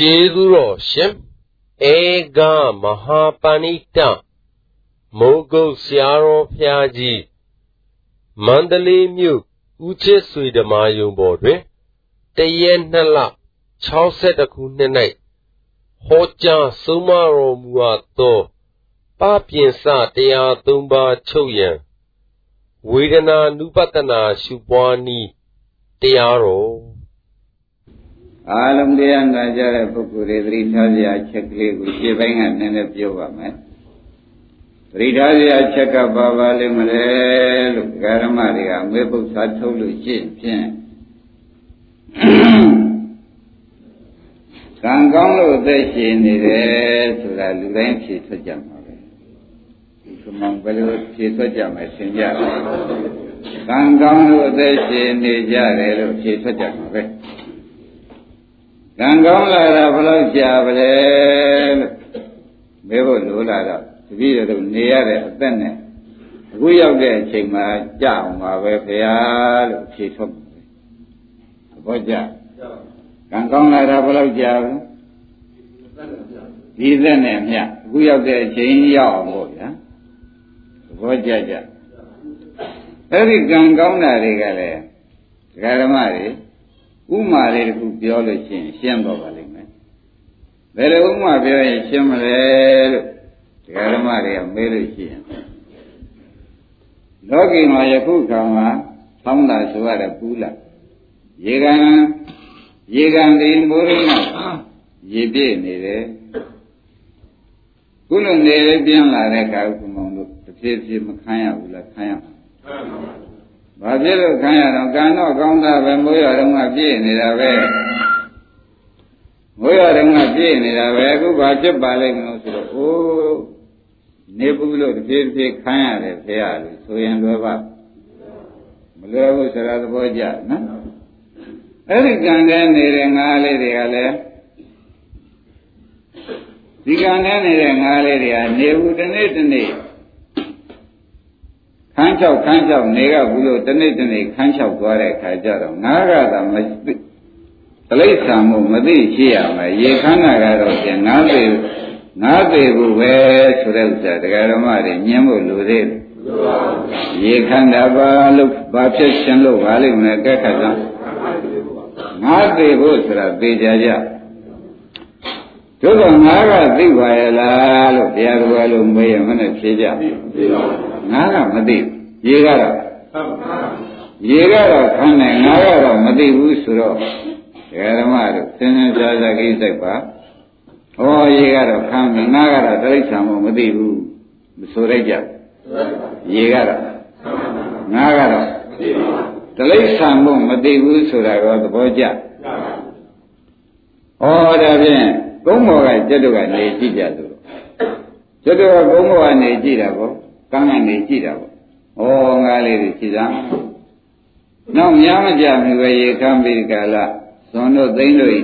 ကျေးဇူးတော်ရှင်ဧကမဟာပဏိတမိုးကုတ်ဆရာတော်ဖျားကြီးမန္တလေးမြို့ဦးချစ်ဆွေဓမာယုံပေါ်တွင်တရက်နှစ်လ62ခုနှစ်၌ဟောကြားဆုံးမတော်မူအပ်သောပပြင်စတရားသုံးပါးချုပ်ရန်ဝေဒနာနုပတနာရှုပွားနည်းတရားတော် အားလုံးတရားနာကြတဲ့ပုဂ္ဂိုလ်တွေသတိထားစရာအချက်ကလေးကိုရှင်းပိုင်းကနည်းနည်းပြောပါမယ်သတိထားစရာအချက်ကဘာပါလိမ့်မလဲလို့ဓမ္မတွေကမေပု္ပ္ပာထုတ်လို့ရှိဖြင့်ကံကောင်းလို့အသက်ရှင်နေတယ်ဆိုတာလူတိုင်းဖြေထွက်ကြမှာပဲဒီကမှဘယ်လိုဖြေထွက်ကြမှာသင်ကြတယ်ကံကောင်းလို့အသက်ရှင်နေကြတယ်လို့ဖြေထွက်ကြမှာပဲ ကံကောင်းလာတာဘယ်လောက်ကြာပါလဲလို့မေးဖို့လိုလာတော့တပည့်တော်နေရတဲ့အသက်နဲ့အခုရောက်တဲ့အချိန်မှာကြအောင်ပါပဲခင်ဗျာလို့ဖြေထုတ်တယ်ဘောကြကံကောင်းလာတာဘယ်လောက်ကြာဘူးဒီသက်နဲ့မြအခုရောက်တဲ့အချိန်ရောက်အောင်ပေါ့ဗျာဘောကြကြအဲ့ဒီကံကောင်းတာတွေကလည်းဒကာဓမ္မတွေ ဥမာလေးတစ်ခုပြောလို့ရှိရင်ရှင်းတော့ပါလိမ့်မယ်ဘယ်လိုဥမာပြောရင်ရှင်းမလဲလို့ဒကာဓမ္မတွေကမေးလို့ရှိရင်လောကီမှာယခုခါမှာသောင်းတာဆိုရတဲ့ပူးလာရေကန်ရေကန်ဒီမိုးရင်းကရေပြည့်နေတယ်ခုလိုနေလေးပြင်းလာတဲ့ကာဥက္ကမောင်တို့တစ်ဖြည်းဖြည်းမခံရဘူးလားခံရမှာ ဘာဖြစ်လို့ခံရတော့ကံတော့ကောင်းတာပဲမိုးရတော့မှပြည့်နေတာပဲမိုးရတော့မှပြည့်နေတာပဲအခုဘာဖြစ်ပါလိမ့်မလို့ဆိုတော့အိုးနေဘူးလို့တဖြည်းဖြည်းခံရတယ်ဖေရလို့ဆိုရင်လွယ်ပါမလွယ်ဘူးဆိုတာသဘောကျနော်အဲ့ဒီကံတဲ့နေတဲ့ငါးလေးတွေကလည်းဒီကံတဲ့နေတဲ့ငါးလေးတွေကနေဘူးတစ်နေ့တစ်နေ့ ခန်းချောက်ခန်းချောက်နေကဘူးလို့တနေ့တနေ့ခန်းချောက်သွားတဲ့အခါကျတော့ငါးကသာမသိတလိษံမှုမသိရှိရမယ်ရေခန်းတာကတော့ပြန်ငါးသေးငါးသေးဘူးပဲဆိုတဲ့ဥစ္စာတရားဓမ္မတွေညင်းဖို့လိုသေးတယ်ရေခန္ဓာပါလို့ဘာဖြစ်ရှင်လို့ပါလိမ့်မယ်ကဲခါစမ်းငါးသေးဖို့ဆိုတာသိကြကြတို့ကငါးကသိပါရဲ့လားလို့တရားတော်လို့မေးရင်မနဲ့ဖြေကြ ငါးကမသိရေကတော့ရေကတော့ခန်းတယ်ငါးကတော့မသိဘူးဆိုတော့ဓမ္မတို့သင်္သင်ရှားရှားကိစ္စပါဟောရေကတော့ခန်းတယ်ငါးကတော့တိရစ္ဆာန်မမသိဘူးမဆိုရိုက်ကြရေကတော့ငါးကတော့တိရစ္ဆာန်မမသိဘူးဆိုတာတော့သဘောကျဩဒါဖြင့်ကုန်းဘောကကျွတ်တို့ကနေကြည့်ကြသူကျွတ်တို့ကကုန်းဘောကနေကြည့်တာပေါ့က န်းကနေကြည့်တာပေါ့ဩငါလေးတွေကြည့်သားနောက်များမကြမီပဲရေကမ်းပြီးကာလဇွန်တို့သိမ့်တို့ဤ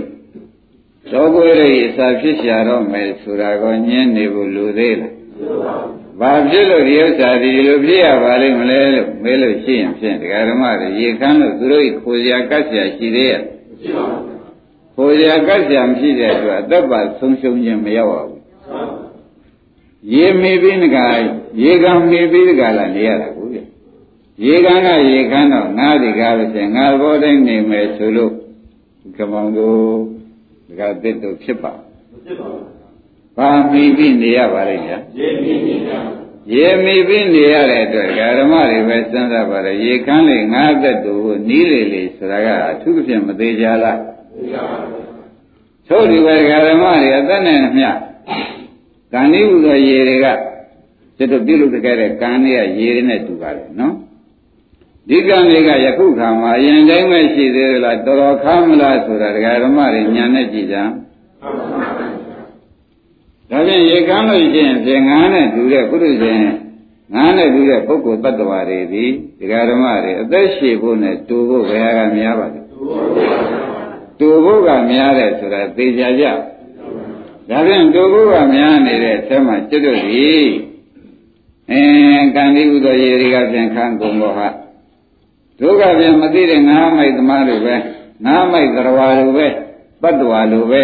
သောကိုရည်စာဖြစ်ရှာတော့မယ်ဆိုတာကိုညင်းနေဖို့လူသေးလားဘာဖြစ်လို့ဒီဥစ္စာဒီလိုဖြစ်ရပါလိမ့်မလဲလို့မေးလို့ရှိရင်ဖြင့်ဒကာဓမ္မတွေရေခမ်းလို့သူတို့ခိုးစရာကတ်စရာရှိသေးရဲ့ခိုးစရာကတ်စရာမရှိတဲ့အတွက်အသက်ပါဆုံးရှုံးခြင်းမရောက်ပါဘူး ရေမေပြီးနကရေကံမေပြီးတကလာနေရတာကိုပြရေကံကရေခမ်းတော့ငါးဒီကားလို့ဆိုရင်ငါဘောတိုင်းနေမယ်ဆိုလို့ကမောင်တို့ဒကာတစ်တို့ဖြစ်ပါဖြစ်ပါဘာမိပြီးနေရပါလိမ့်ညာရေမိပြီးရေမိပြီးနေရတဲ့အတွက်ဓမ္မတွေပဲစဉ်းစားပါလေရေခမ်းလေငါးသက်တို့ကိုနီးလေလေဆိုတာကအထူးဖြင့်မသေးကြလားသိပါပါသို့ဒီပဲဓမ္မတွေအသက်နဲ့မျှ ကံဤဟူသောရေတွေကကျွတ်တို့ပြုလုပ်တဲ့ကံတွေကရေတွေနဲ့တူပါတယ်နော်ဒီကံတွေကယခုခါမှာအရင်တိုင်းပဲရှိသေးလားတော်တော်ခါမလားဆိုတာဒကာဓမ္မတွေညာနဲ့ကြည်ကြဒါဖြင့်ရေကမ်းလို့ရှိရင်ဖြင့်ငါးနဲ့တူတဲ့ပုရိသေငါးနဲ့တူတဲ့ပုဂ္ဂိုလ်တ attva တွေဒီဒကာဓမ္မတွေအသက်ရှည်ဖို့နဲ့တူဖို့ဘယ်ဟာကများပါလဲတူဖို့ကများတယ်ဆိုတာသိကြကြ ဒါဖြင့်တူဖို့ကများနေတဲ့အထဲမှာကျွတ်တို့ဒီအင်းကံဒီဥသောရေတွေကဖြင့်ခံကုန်တော့ဟာဒုက္ခပြန်မသိတဲ့ငါးမိုက်သမားတွေပဲငါးမိုက်သရဝါလိုပဲပတ္တဝါလိုပဲ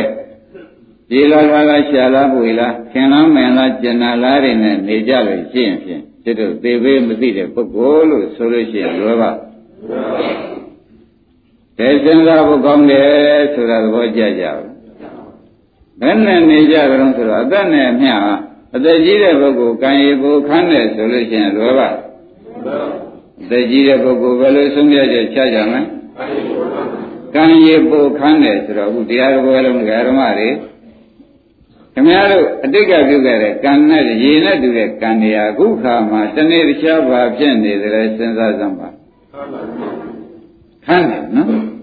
ဒီလားလားလားရှာလားပွေလားခင်လားမင်လားကျင်နာလားတွေနဲ့နေကြလို့ရှိရင်ဖြင့်ဒီတို့သေပေးမသိတဲ့ပုဂ္ဂိုလ်လို့ဆိုလို့ရှိရင်လွယ်ပါကဲစဉ်းစားဖို့ကောင်းတယ်ဆိုတာသဘောကျကြပါ ဘယ်နဲ့နေကြကြတော့ဆိုတော့အသက်နဲ့အမျှအသက်ကြီးတဲ့ပုဂ္ဂိုလ်ကံရည်ကိုခန်းတယ်ဆိုလို့ရှိရင်လွယ်ပါအသက်ကြီးတဲ့ပုဂ္ဂိုလ်ဘယ်လိုဆုံးဖြတ်ချက်ချကြမလဲကံရည်ပိုခန်းတယ်ဆိုတော့အခုတရားတော်လုံးဓမ္မတွေခင်ဗျားတို့အတိတ်ကပြုခဲ့တဲ့ကံနဲ့ရေနဲ့တူတဲ့ကံတွေဟာအခုခါမှာတနေ့တခြားပါဖြစ်နေတယ်စဉ်းစားစမ်းပါခန်းတယ်နော်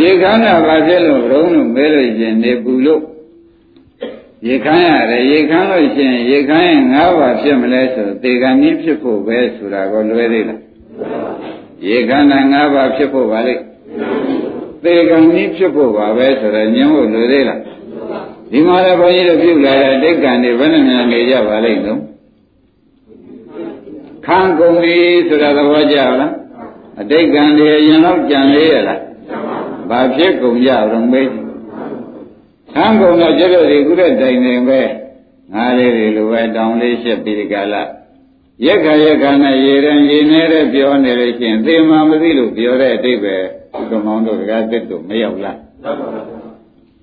ရေခမ်းတာဘာဖြစ်လို့ရုံးလို့မဲလို့ရှင်နေပူလို့ရေခမ်းရတယ်ရေခမ်းလို့ရှင်ရေခမ်းရင်၅ပါးဖြစ်မလဲဆိုသေကံနည်းဖြစ်ဖို့ပဲဆိုတာကိုလွယ်သေးလားရေခမ်းတာ၅ပါးဖြစ်ဖို့ပါလေသေကံနည်းဖြစ်ဖို့ပါပဲဆိုတော့ညင်းဖို့လွယ်သေးလားဒီမှာလည်းဘုန်းကြီးတို့ပြုလာတဲ့တိတ်ကံတွေဘယ်နဲ့များနေကြပါလိမ့်တော့ခံကုန်ပြီဆိုတာသဘောကျလားအတိတ်ကံတွေအရင်တော့ကြံလေးရလား ဘာဖြစ်ကုန်ကြတော့မေးခံကုန်တော့ကျတော့ဒီကုတဲ့တိုင်နေပဲငါလေးတွေလိုပဲတောင်းလေးရှက်ပြီးဒီကလာရက်ခါရက်ခါနဲ့ရေရန်ရေနေတဲ့ပြောနေလို့ရှိရင်သေမှမသိလို့ပြောတဲ့အတိတ်ပဲဘုံမောင်းတို့ကတစ်တို့မရောက်လား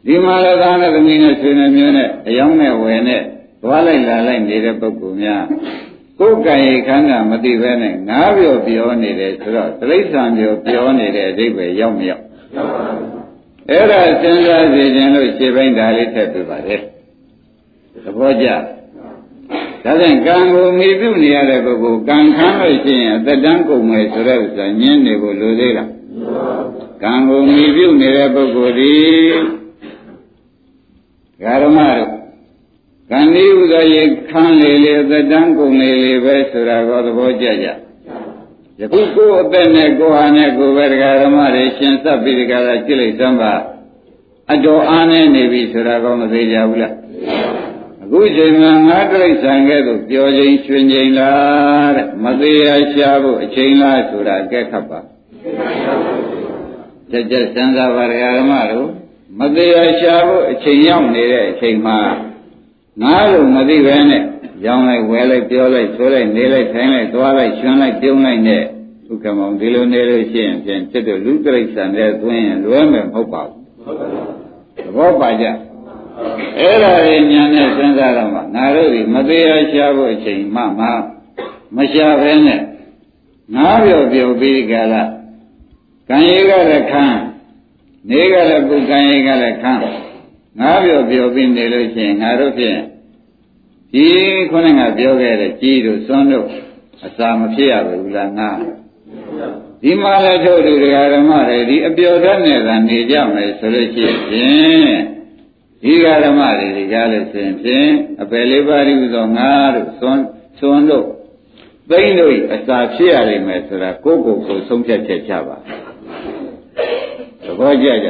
ဒီမှာလည်းသားနဲ့သမီးနဲ့ဆွေနဲ့မျိုးနဲ့အယောင်းနဲ့ဝယ်နဲ့သွားလိုက်လာလိုက်နေတဲ့ပုဂ္ဂိုလ်များကိုယ်ကံရခန္ဓာမသိဘဲနဲ့ငါးပြောပြောနေတယ်ဆိုတော့တိရစ္ဆာန်ပြောပြောနေတဲ့အဓိပ္ပာယ်ရောက်မရောက် အဲ့ဒါစဉ်းစားစီခြင်းလို့ရှင်းပိုင်းဒါလေးထည့်ပြပါတယ်သဘောကျဒါဖြင့်ကံကိုမိပြုနေရတဲ့ပုဂ္ဂိုလ်ကံခံလို့ရှိရင်အသက်တန်းကုန်မယ်ဆိုတဲ့ဥစ္စာညင်းနေဖို့လိုသေးလားကံကိုမိပြုနေတဲ့ပုဂ္ဂိုလ်ဒီဓမ္မတို့ကံဒီဥသောရေခန်းလေလေအသက်တန်းကုန်လေလေပဲဆိုတာကိုသဘောကျကြ ယခုကိုယ်အသက်နဲ့ကိုယ်ဟာနဲ့ကိုယ်ပဲတရားဓမ္မတွေရှင်းသက်ပြီးတရားလာကြည့်လိုက်သမ်းပါအတော်အားနဲ့နေပြီဆိုတာကောမသေးကြဘူးလားအခုချိန်မှာငါတိရစ္ဆာန်ကဲ့သို့ပြောချင်းရွှင်ချင်းလားတဲ့မသေးရရှားဖို့အချိန်လားဆိုတာအကဲခတ်ပါကြက်ကြက်စံစားပါတရားဓမ္မတို့မသေးရရှားဖို့အချိန်ရောက်နေတဲ့အချိန်မှာ ငါလို့မသိပဲနဲ့ရောင်းလိုက်ဝယ်လိုက်ပြောလိုက်ဆိုလိုက်နေလိုက်ထိုင်လိုက်သွားလိုက်ရှင်လိုက်ပြုံးလိုက်နဲ့ဒုက္ခမောင်ဒီလိုနေလို့ရှိရင်ဖြင့်จิตတို့လူတိရစ္ဆာန်တွေသွင်းရင်လွဲမယ်မဟုတ်ပါဘူးသဘောပါကြအဲ့ဒါတွေညာနဲ့စဉ်းစားတော့မှငါတို့ဒီမသေးရရှားဖို့အချိန်မှမှမရှားပဲနဲ့ငါပြောပြောပြီးကြလားကံရေးကလည်းခံနေကလည်းပုကံရေးကလည်းခံ ငါပြောပြောပြီးနေလို့ရှိရင်ငါတို့ဖြင့်ဒီခုနကပြောခဲ့တဲ့ကြီးတို့စွန်းတို့အစာမဖြစ်ရဘူးလားငါဒီမှာလည်းထုတ်တူတရားဓမ္မတွေဒီအပျော်တတ်နဲ့သာနေကြမယ်ဆိုလို့ရှိရင်ဒီဃာဓမ္မတွေဒီကားလို့ဆိုရင်ဖြင့်အပယ်လေးပါးဒီဥသောငါတို့စွန်းစွန်းတို့သိမ့်တို့အစာဖြစ်ရလိမ့်မယ်ဆိုတာကိုယ့်ကိုယ်ကိုဆုံးဖြတ်ချက်ချပါသဘောကျကြ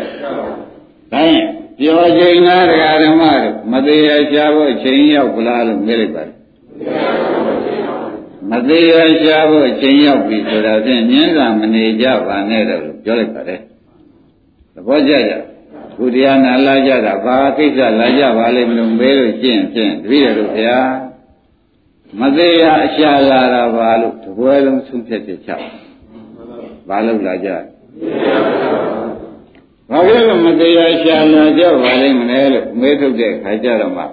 ဒါရင် ပြောချိန်လားတရားဓမ္မတို့မသေးရရှားဖို့ချိန်ရောက်ပလားလို့မေးလိုက်ပါတယ်မသေးရရှားဖို့ချိန်ရောက်ပြီဆိုတာဖြင့်ညင်းစာမနေကြပါနဲ့တော့လို့ပြောလိုက်ပါတယ်သဘောကျကြခုတရားနာလာကြတာဘာကိစ္စလာကြပါလိမ့်မလို့မေးလို့ရှင်းဖြင့်တပည့်တော်တို့ဘုရားမသေးရအရှာလာတာပါလို့တပွဲလုံးဆုံးဖြတ်ချက်ချဘာလို့လာကြ ဘာဖြစ်လို့မတရားရှာလာကြပါလိမ့်မလဲလို့မေးထုတ်တဲ့ခါကြတော့မှ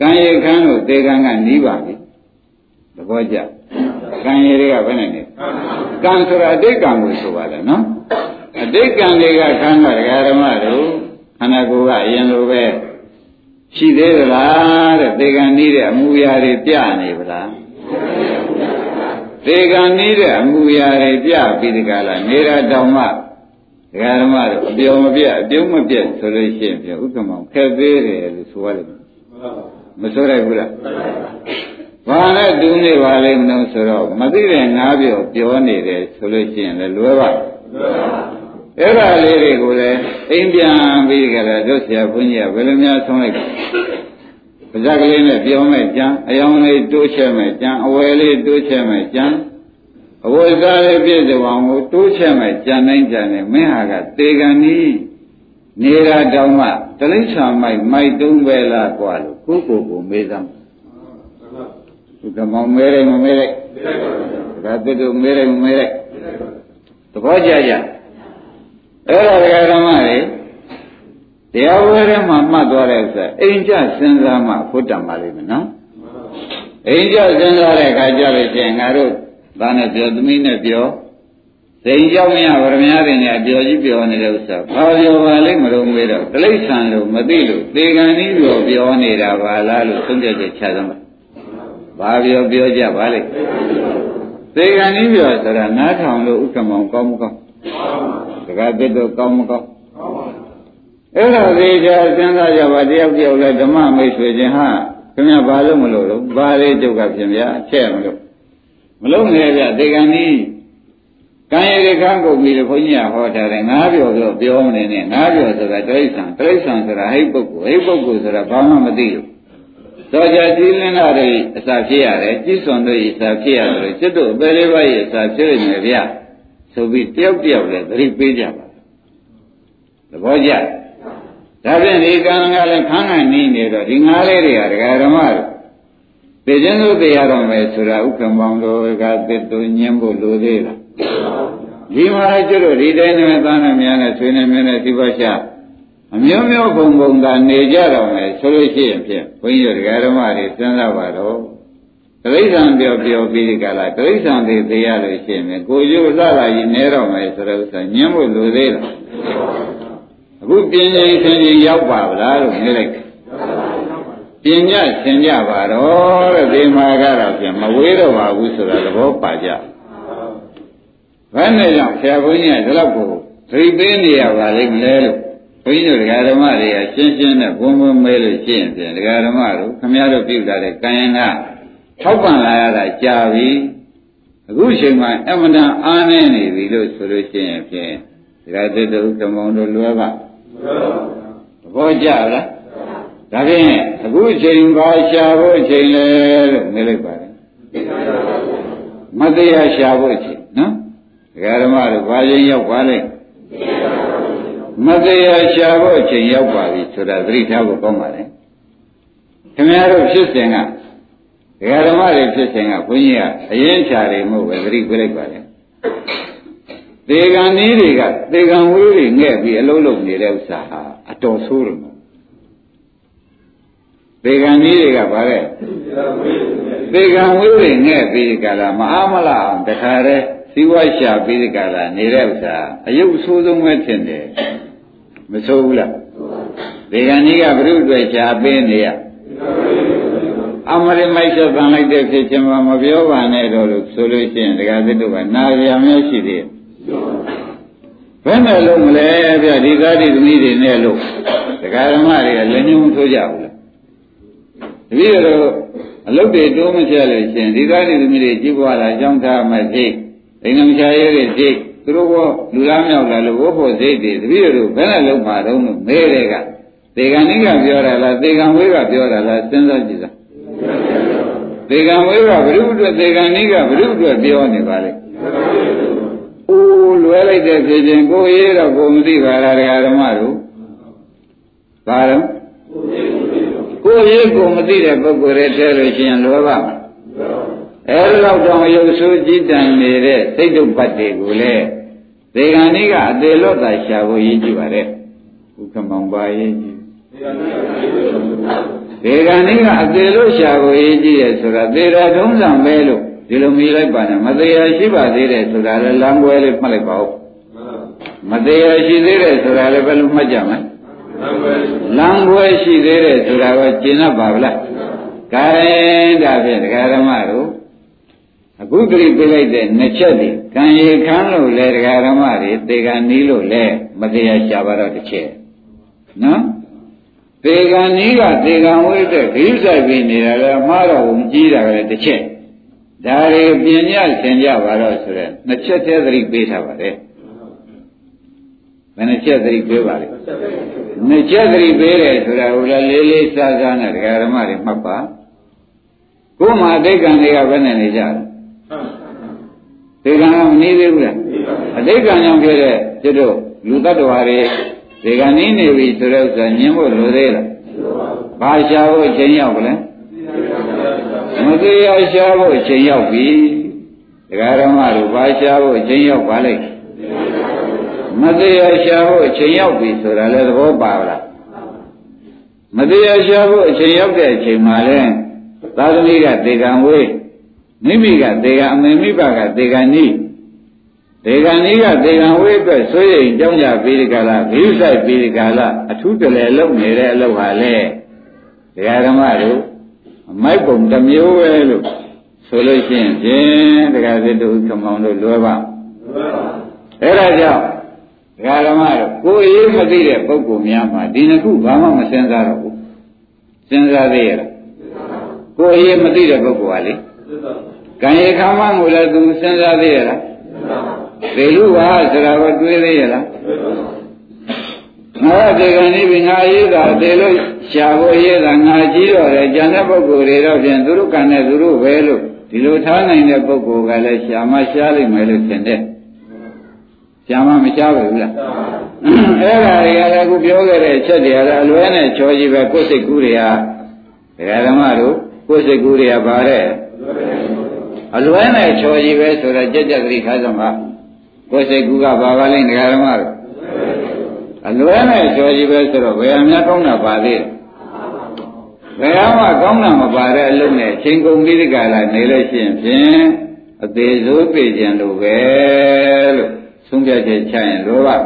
ကံရခန်းတို့သေကံကနီးပါပြီသဘောကျကံရတွေကဘယ်နဲ့နေကံဆိုတာအတိတ်ကံကိုဆိုပါတယ်နော်အတိတ်ကံတွေကခန္ဓာဓမ္မတို့ခန္ဓာကိုယ်ကအရင်လိုပဲရှိသေးသလားတဲ့သေကံနီးတဲ့အမူအရာတွေပြနေဗလားသေကံနီးတဲ့အမူအရာတွေပြပြီးဒီကလာနေတာတောင်မှ ဒကာဓမ္မတို့အပြောမပြတ်အပြုံးမပြတ်ဆိုလို့ရှိရင်ပြန်ဥက္ကမောင်ခက်သေးတယ်လို့ဆိုရတယ်မဆိုရဘူးလားဘာနဲ့တူးနေပါလိမ့်မလို့ဆိုတော့မသိတဲ့ငါးပြောပြောနေတယ်ဆိုလို့ရှိရင်လည်းလွယ်ပါအဲ့ဒါလေးတွေကိုလည်းအိမ်ပြန်ပြီးကြတယ်တို့ဆရာဘုန်းကြီးကဘယ်လိုများဆုံးလိုက်ပါဇက်ကလေးနဲ့ပြောမယ်ကြံအယောင်လေးတိုးချဲ့မယ်ကြံအဝယ်လေးတိုးချဲ့မယ်ကြံ အဝိဇ္ဇာလေးပြည့်စုံအောင်ကိုတိုးချက်မဲ့ကြံနိုင်ကြတယ်မင်းဟာကသေကံဤ နေတာတောင်မှတလိ္ဆာမိုက်မိုက်တုံးပဲလားกว่าလို့ကိုကိုကိုမေးသမ်းသူကမောင်မဲတယ်မမဲလိုက်ဒါသစ်တို့မဲတယ်မမဲလိုက်သဘောကျကြအဲ့ဒါဒကာဓမ္မတွေတရားဝဲထဲမှာမှတ်သွားတဲ့ဥစ္စာအိမ်ကျစဉ်းစားမှဖုတ်တံပါလိမ့်မယ်နော်အိမ်ကျစဉ်းစားတဲ့အခါကျလို့ရှိရင်ငါတို့ သားနဲ့ပြောသမီးနဲ့ပြောစိန်ကြောင့်မရဗရမ ्या တွေနဲ့အပြော်ကြီးပြောနေတဲ့ဥစ္စာဘာပြောပါလိမ့်မလို့မေးတော့တိဋ္ဌံလို့မသိလို့သေကံဤပြောပြောနေတာပါလားလို့သုံးပြချက်ချသမ်းပါဘာပြောပြောကြပါလိမ့်သေကံဤပြောဆိုတာနားထောင်လို့ဥက္ကမောင်ကောင်းမကောင်းတက္ကသစ်တို့ကောင်းမကောင်းအဲ့ဒါသေးချာစဉ်းစားကြပါတယောက်တယောက်လဲဓမ္မမိတ်ဆွေချင်းဟာခင်ဗျဘာလို့မလို့လို့ဘာလေးဒုက္ခဖြစ်ဗျာချက်မလို့ မလုံးနဲ့ဗျသေကံဤကံရည်ကံကုန်ပြီလို့ဘုန်းကြီးကဟောထားတယ်ငါးပြောပြောပြောမနေနဲ့ငါးပြောဆိုတာတိရစ္ဆာန်တိရစ္ဆာန်ဆိုတာဟိတ်ပုဂ္ဂိုလ်ဟိတ်ပုဂ္ဂိုလ်ဆိုတာဘာမှမသိလို့သောကြကြည်လင်းတာတွေအစာဖြစ်ရတယ်ကြည်စွန်တို့အစာဖြစ်ရတယ်လို့စိတ်တို့အပေလေးပါးရဲ့အစာဖြစ်နေဗျာဆိုပြီးတယောက်တယောက်လည်းသတိပေးကြပါသဘောကျဒါဖြင့်ဒီကံကလည်းခန်းခံနေနေတော့ဒီငါးလေးတွေကဒကာဓမ္မတို့ သိခြင်းလို့သိရတော့မယ်ဆိုတာဥက္ကမောင်တို့ကသစ်တို့ညင်းဖို့လိုသေးလားဒီမှာကျွတ်ဒီတိုင်းနဲ့သားနဲ့များနဲ့ဆွေးနေမင်းနဲ့ဒီဘရှာအမျိုးမျိုးဘုံဘုံသာနေကြတော့မယ်ဆိုလို့ရှိရင်ဖြင့်ဘုန်းကြီးတို့ဓမ္မတွေစဉ်းစားပါတော့တိရစ္ဆာန်ပြောပြောပြီးဒီကလာတိရစ္ဆာန်တွေသိရလို့ရှိရင်ကိုရုပ်စလာကြီးနေတော့မယ်ဆိုတော့ဥစ္စာညင်းဖို့လိုသေးလားအခုပြင်းရင်ဆင်းရင်ရောက်ပါဗလားလို့နေလိုက် ပညာသင်ကြပါတော့တဲ့ဒီမှာကတော့ပြန်မဝေးတော့ပါဘူးဆိုတာသဘောပါကြဘယ်နဲ့ကြောင့်ဆရာဘုန်းကြီးကဒီလောက်ကိုသတိပေးနေရပါလိမ့်မလဲလို့ဘုန်းကြီးတို့ဒကာဓမ္မတွေကရှင်းရှင်းနဲ့ဘုံဘုံမဲလို့ရှင်းရင်ဒကာဓမ္မတို့ခမည်းတော်ပြုတာတဲ့ကံယနာထောက်ပံ့လာရတာကြာပြီအခုချိန်မှာအမှန်တန်အားနေနေပြီလို့ဆိုလို့ရှိရင်ဖြင့်ဒကာသစ်တို့ကမောင်တို့လွယ်ပါသဘောကျလား ဒါဖြင့်အခုချိန်ပါရှာဖို့ချိန်လေလို့မေးလိုက်ပါတယ်မတရားရှာဖို့ချိန်နော်ဒကာဓမ္မတို့ဘာချိန်ရောက်ပါလဲမတရားရှာဖို့အချိန်ရောက်ပါပြီဆိုတာသတိထားဖို့ကောင်းပါလေခင်ဗျားတို့ဖြစ်စဉ်ကဒကာဓမ္မတွေဖြစ်စဉ်ကဘုန်းကြီးကအရင်ချာတွေမဟုတ်ပဲသတိပေးလိုက်ပါလေသေကံနည်းတွေကသေကံဝေးတွေငဲ့ပြီးအလုံးလုံးနေတဲ့ဥစ္စာဟာအတော်ဆိုးတယ်မို့ သေကံနည်းတွေကဗါတဲ့သေကံဝေးတွေငဲ့ပြီးကြလားမအားမလားတခါတည်းစီဝါရှာပြီးဒီကလာနေတဲ့ဥစ္စာအယုတ်ဆိုးဆုံးပဲထင်တယ်မဆိုးဘူးလားဒီကနေ့ကဘုရုတွေရှားပေးနေရအမရိမိုက်ဆက်ပန်လိုက်တဲ့ဖြစ်ချင်းမပြောပါနဲ့တော့လို့ဆိုလို့ရှိရင်ဒကာသစ်တို့ကနာရံမျိုးရှိသေးဘယ်နဲ့လုံးမလဲဗျဒီကားဒီသမီးတွေနဲ့လို့ဒကာဓမ္မတွေကလည်းညှိုးထိုးကြဘူးလား တပည့်တော်အလုတ်တွေတိုးမချလို့ရှင်ဒီကားဒီသမီးတွေကြည့်ပွားလာကြောင်းထားမှဖြစ်ဒိဋ္ဌိမချရဲတဲ့စိတ်သူတို့ကလူလားမြောက်လာလို့ဝတ်ဖို့စိတ်တွေတပည့်တို့ဘယ်နဲ့လုံးပါတော့လို့မဲတဲ့ကသေကံနိကပြောတာလားသေကံဝေးကပြောတာလားစဉ်းစားကြည့်သားသေကံဝေးကဘုရုအတွက်သေကံနိကဘုရုအတွက်ပြောနေပါလေအိုးလွဲလိုက်တဲ့ဖြစ်ချင်းကိုရေးတော့ကိုမသိပါလားတရားဓမ္မတို့ဘာတော့ ကိုရေးကိုမသိတဲ့ပုဂ္ဂိုလ်တွေထဲလို့ရှိရင်လောဘမှာအဲလောက်တောင်ရုပ်ဆိုးကြည်တန်နေတဲ့စိတ်တုပ်ပတ်တွေကိုလည်းဒေဂန်ဤကအသေးလော့တာရှာဖို့ရည်ကြည့်ပါတဲ့ဥက္ကမောင်ပါရေးကြည့်ဒေဂန်ဤကအသေးလော့ရှာဖို့ရည်ကြည့်ရဆိုတာသေတာထုံးစံပဲလို့ဒီလိုမြည်လိုက်ပါနဲ့မသေးရရှိပါသေးတယ်ဆိုတာလည်းလမ်းပွဲလေးမှတ်လိုက်ပါဦးမသေးရရှိသေးတယ်ဆိုတာလည်းဘယ်လိုမှတ်ကြမလဲ လမ်းပွဲရှိသေးတယ်ဆိုတာကကျင့်တတ်ပါဗလားကဲဒါဖြင့်ဒကာဓမ္မတို့အခုတတိပြလိုက်တဲ့နှစ်ချက်ဒီကံရီခန်းလို့လဲဒကာရမတွေသေကံနီးလို့လဲမတရားရှားပါတော့တစ်ချက်နော်သေကံနီးကသေကံဝိတ္တဂိဆိုင်ပြီးနေတာလဲမှားတော့ဝင်ကြီးတာကလည်းတစ်ချက်ဒါတွေပြင်းညဆင်ကြပါတော့ဆိုရဲနှစ်ချက်တည်းသတိပေးထားပါတယ် ဘယ်နှချက်သတိပေးပါလဲနှစ်ချက်သတိပေးတယ်ဆိုတာဟိုလည်းလေးလေးစားစားနဲ့ဒကာရမတွေမှတ်ပါကိုယ်မှာအတိတ်ကံတွေကဘယ်နဲ့နေကြလဲသေကံကမနေသေးဘူးလားအတိတ်ကံကြောင့်ဖြစ်တဲ့ဖြစ်တော့လူတ attva တွေဒီကနေ့နေပြီဆိုတော့ဆိုညင်းဖို့လိုသေးလားဘာရှာဖို့ချိန်ရောက်လဲမသေးရရှာဖို့ချိန်ရောက်ပြီဒကာဓမ္မတို့ဘာရှာဖို့ချိန်ရောက်ပါလိမ့် မသေးရရှာဖို့ချိန်ရောက်ပြီဆိုတာလည်းသဘောပါလားမသေးရရှာဖို့အချိန်ရောက်တဲ့အချိန်မှာလဲသာသမီကဒေကံဝေးမိမိကဒေကအမေမိဘကဒေကံနီးဒေဂန်ကြီးကဒေဂန်ဝိအတွက်ဆွေးရင်ကြောင်းကြပြီးဒီကလာဘိဥဆိုင်ပြီးဒီကလာအထူးတလဲလုံနေတဲ့အလုပ်ဟာလေဒကာဓမ္မတို့အမိုက်ပုံတစ်မျိုးပဲလို့ဆိုလို့ရှိရင်ဖြင့်ဒကာသစ်တို့ခမောင်တို့လွယ်ပါအဲ့ဒါကြောင့် ဒကာဓမ္မတို့ကိုယ်ရေးမသိတဲ့ပုဂ္ဂိုလ်များမှာဒီနှစ်ခုဘာမှမစင်စားတော့ဘူးစဉ်းစားသေးရလားကိုယ်ရေးမသိတဲ့ပုဂ္ဂိုလ်ကလေကံရခမ်းမကိုလည်းသူစဉ်းစားသေးရလားသေလူပါဆိုတာကိုတွေးသေးရလားငါတေကံဤပင်ငါရေးတာသေလို့ရှားဖို့ရေးတာငါကြီးတော့တယ်ကျန်တဲ့ပုဂ္ဂိုလ်တွေတော့ဖြင့်သူတို့ကံနဲ့သူတို့ပဲလို့ဒီလိုထားနိုင်တဲ့ပုဂ္ဂိုလ်ကလည်းရှားမရှားလိမ့်မယ်လို့ထင်တယ် ရှားမမရှားဘူးလားအဲ့ဒါတွေကလည်းအခုပြောခဲ့တဲ့အချက်တွေကလည်းအလွဲနဲ့ချောကြီးပဲကိုယ်စိတ်ကူးတွေဟာဒကာဓမ္မတို့ကိုယ်စိတ်ကူးတွေကပါတဲ့အလွဲနဲ့ချောကြီးပဲဆိုတော့ကြက်ကြက်သတိထားကြမှာကိုယ်စိတ်ကူကဘာပါလိမ့်ဒကာဓမ္မတို့အလွဲနဲ့ချောကြီးပဲဆိုတော့ဘယ်အများကောင်းတာပါသေးဘယ်မှကောင်းတာမပါတဲ့အလုံးနဲ့ချိန်ကုန်ပြီးဒီကလာနေလို့ရှိရင်ဖြင့်အသေးစိုးပြေကျင်လို့ပဲလို့ သုံးပြချက်ချရင်လောဘဒါ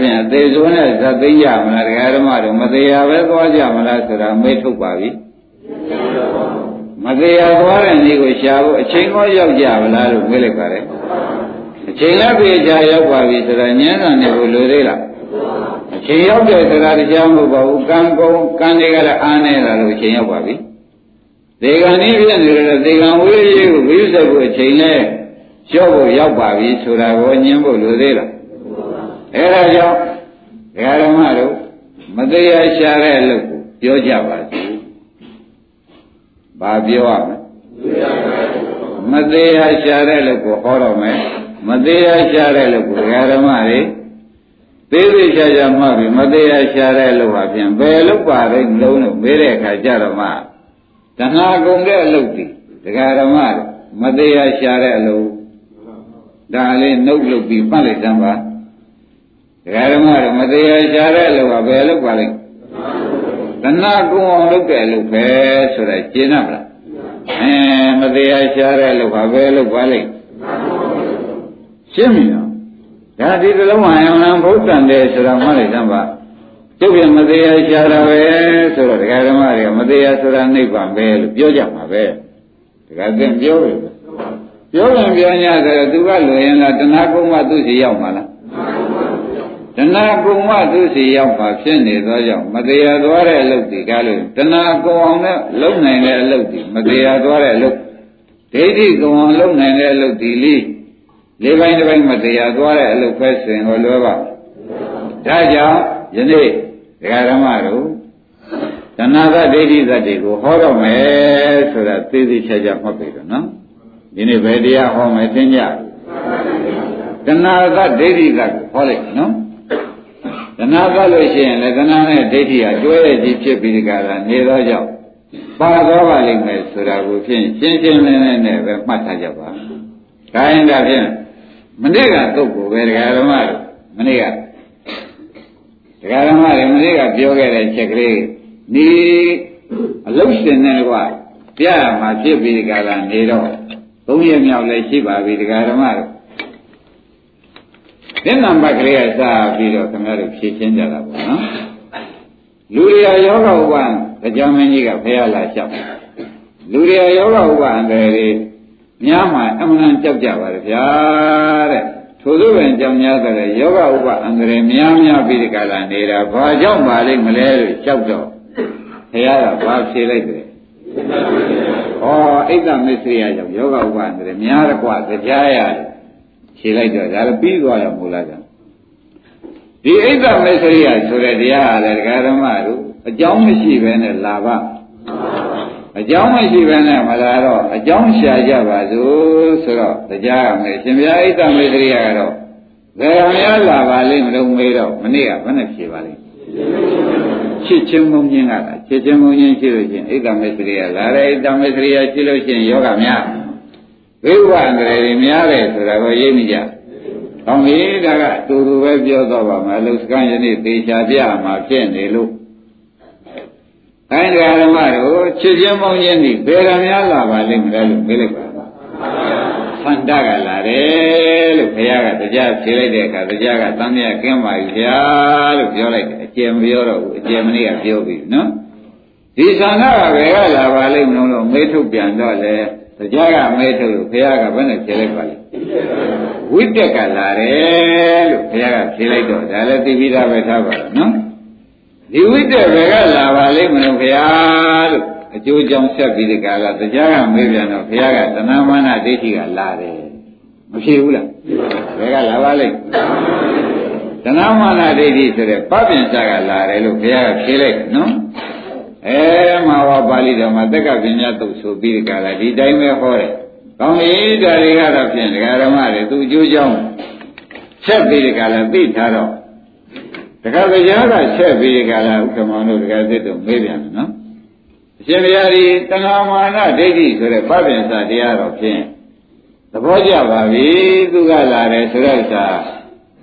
ပြန်အသေးစိုးနဲ့ဇတ်သိရမလားဒကာဓမ္မတို့မသေးရပဲသွားကြမလားဆိုတာမေးထုတ်ပါပြီမသေးရသွားတဲ့နေ့ကိုရှာဖို့အချိန်ကောရောက်ကြမလားလို့မေးလိုက်ပါတယ်အချိန်လည်းပြေချာရောက်ပါပြီဆိုတာညံ့တာနေကိုလိုသေးလားအချိန်ရောက်တယ်ဆိုတာတရားမဟုတ်ပါဘူးကံကုန်ကံတွေကလည်းအားနေတာလို့အချိန်ရောက်ပါပြီဒေဂန်ဤပြည့်နေတယ်ဒေဂန်ဝိရိယကိုဝိသုတ်ကိုအချိန်နဲ့ လျှော့ဖို့ရောက်ပါပြီဆိုတာကိုညှင်းဖို့လိုသေးလားအဲဒါကြောင့်ဓမ္မတို့မတရားရှာတဲ့အလုပ်ကိုပြောကြပါစို့ဘာပြောရမလဲမသေးရရှာတဲ့လို့ကိုဟောတော့မယ်မသေးရရှာတဲ့လို့ကိုဓမ္မတွေသေးသေးချာချာမှတ်ပြီးမသေးရရှာတဲ့လို့ဟာဖြင့်ဘယ်လို့ပါလဲလုံးလို့မေးတဲ့အခါကျတော့မှတဏှာကုန်တဲ့အလုပ်ဒီဒကာဓမ္မတွေမသေးရရှာတဲ့အလုပ် ဒါလေးနှုတ်လုပ်ပြီးပတ်လိုက်သမ်းပါဒကာဓမ္မတွေမသေးရရှာတဲ့အလုပ်ကဘယ်လို့ပါလဲတဏှာကုံအောင်လုပ်တဲ့အလုပ်ပဲဆိုတာရှင်းရမလားအဲမတရားရှားတဲ့အလုပ်ပါပဲလုပ်ပါလိမ့်ရှင်းပြီနော်ဒါဒီတလုံးဟာယံလံဘုဒ္ဓံတယ်ဆိုတာမှလိုက်သမ်းပါကျုပ်ပြမတရားရှားတာပဲဆိုတော့ဒကာဓမ္မတွေကမတရားဆိုတာနိဗ္ဗာန်ပဲလို့ပြောကြမှာပဲဒကာသင်ပြော ပြီပြောရင်ပြော냐ဆိုတော့သူကလွယ်ရင်လားတဏှာကုံမှသူစီရောက်မှာလားတဏှာကုံမသူစီရောက်ပါဖြစ်နေသောကြောင့်မတရားသွားတဲ့အလုပ်ဒီကားလို့တဏှာကုံအောင်နဲ့လုံနိုင်တဲ့အလုပ်ဒီမတရားသွားတဲ့အလုပ်ဒိဋ္ဌိကုံအောင်လုံနိုင်တဲ့အလုပ်ဒီလေးလေးပိုင်းတစ်ပိုင်းမတရားသွားတဲ့အလုပ်ပဲဆိုရင်ဟောလွယ်ပါဒါကြောင့်ယနေ့ဒကာဓမ္မတို့တဏှာကဒိဋ္ဌိသတ္တိကိုဟောတော့မယ်ဆိုတာသိသိချာချာမှတ်ပြီတော့နော် ဒီနေ့ဘယ်တရားဟောမယ်သိကြတဏှာကဒိဋ္ဌိကဟောလိုက်နော်တဏှာကလို့ရှိရင်လည်းတဏှာနဲ့ဒိဋ္ဌိဟာတွဲရည်ဖြစ်ပြီးဒီကရာနေသောကြောင့်ပါသွားပါလိမ့်မယ်ဆိုတာကိုဖြင့်ရှင်းရှင်းလင်းလင်းနဲ့ပဲမှတ်ထားကြပါ။ဒါရင်ဒါဖြင့်မနေ့ကတုတ်ကိုပဲဒကာဓမ္မတို့မနေ့ကဒကာဓမ္မတွေမနေ့ကပြောခဲ့တဲ့ချက်ကလေးဒီအလုရှင်နဲ့ကွာပြရမှာဖြစ်ပြီးဒီကရာနေတော့ သုံးရမြောက်လည်းရှိပါပြီဒကာဓမ္မတို့မျက်နှာဘက်ကလေးကစပြီးတော့ခင်ဗျားတို့ဖြည့်ချင်းကြတာပေါ့နော်လူတွေယောဂဥပ္ပံတရားမင်းကြီးကဖះလာလျှောက်လူတွေယောဂဥပ္ပံအန္တရာယ်တွေများမှအမှန်ကြောက်ကြပါလေဗျာတဲ့ထို့သောပင်ကြောင့်များတဲ့ယောဂဥပ္ပအန္တရာယ်များများပြီးဒီကလာနေတာဘာကြောင့်ပါလိမ့်မလဲလို့ကြောက်တော့ဖះကဘာဖြေလိုက်တယ် ဩအိတ်တမစ္စရိယကြောင့်ယောဂဥပ္ပအန္တရာယ်များတကွာကြားရတယ်ဖြေလိုက်တော့ဒါလည်းပြီးသွားရမို့လားကဒီအိဒ္ဓမစ္စရိယဆိုတဲ့တရားဟာလည်းဒကာဓမ္မတို့အကြောင်းမရှိဘဲနဲ့လာပါအကြောင်းမရှိဘဲနဲ့မလာတော့အကြောင်းရှာကြပါစို့ဆိုတော့တရားရမယ်ရှင်ဘုရားအိဒ္ဓမစ္စရိယကတော့ဘယ်များလာပါလိမ့်မလို့မေးတော့မနေ့ကဘယ်နဲ့ဖြေပါလိမ့် ချစ်ချင်းမုန်းခြင်းကလားချစ်ချင်းမုန်းခြင်းရှိလို့ရှိရင်ဣဒ္ဓမေစရိယလာတယ်ဣဒ္ဓမေစရိယရှိလို့ရှိရင်ယောဂများဝိဝအန္တရာယ်တွေများတယ်ဆိုတာကိုရိပ်မိကြ။ကောင်းပြီဒါကတူတူပဲပြောတော့ပါမယ်လူစကံယနေ့သေချာပြမှာဖြစ်နေလို့တိုင်းဓမ္မတို့ချစ်ချင်းမုန်းခြင်းဒီဘယ်ကများလာပါလိမ့်မလဲလို့မေးလိုက်ပါ ဆန္ဒကလာတယ်လို့ဘုရားကတရားဖြေလိုက်တဲ့အခါတရားကသံမြတ်ကင်းပါပြီဗျာလို့ပြောလိုက်တယ်အကျယ်မပြောတော့ဘူးအကျယ်မနေ့ကပြောပြီနော်ဒီဆန္ဒကဘယ်ကလာပါလိမ့်မလို့မေးထုတ်ပြန်တော့လေတရားကမေးထုတ်လို့ဘုရားကဘယ်နဲ့ဖြေလိုက်ပါလိမ့်ဝိတက်ကလာတယ်လို့ဘုရားကဖြေလိုက်တော့ဒါလည်းသိပြီးသားပဲထားပါတော့နော်ဒီဝိတက်ဘယ်ကလာပါလိမ့်မလို့ဘုရားလို့ အကျိုးကြောင့်ဆက်ပြီးဒီကလာတရားကမေးပြန်တော့ဘုရားကတဏမာနဒိဋ္ဌိကလာတယ်မဖြစ်ဘူးလားဘယ်ကလာပါလိမ့်တဏမာနဒိဋ္ဌိဆိုတဲ့ပပင်စကလာတယ်လို့ဘုရားကဖြေလိုက်နော်အဲမှာဝပါဠိတော်မှာတက္ကပညာသုတ်ဆိုပြီးဒီကလာဒီတိုင်းပဲဟောတယ်ကောင်းပြီဒါတွေကတော့ဖြင့်ဒကာဓမ္မတွေသူအကျိုးကြောင့်ဆက်ပြီးဒီကလာသိထားတော့ဒကာတရားကဆက်ပြီးဒီကလာဥက္ကမောင်တို့ဒကာသစ်တို့မေးပြန်တယ်နော် အရှင်ဘုရားဒီတဏှာမာနဒိဋ္ဌိဆိုတဲ့ပပင်စာတရားတော်ဖြင့်သဘောကျပါပြီသူကလာတယ်ဆိုတဲ့ဥစ္စာ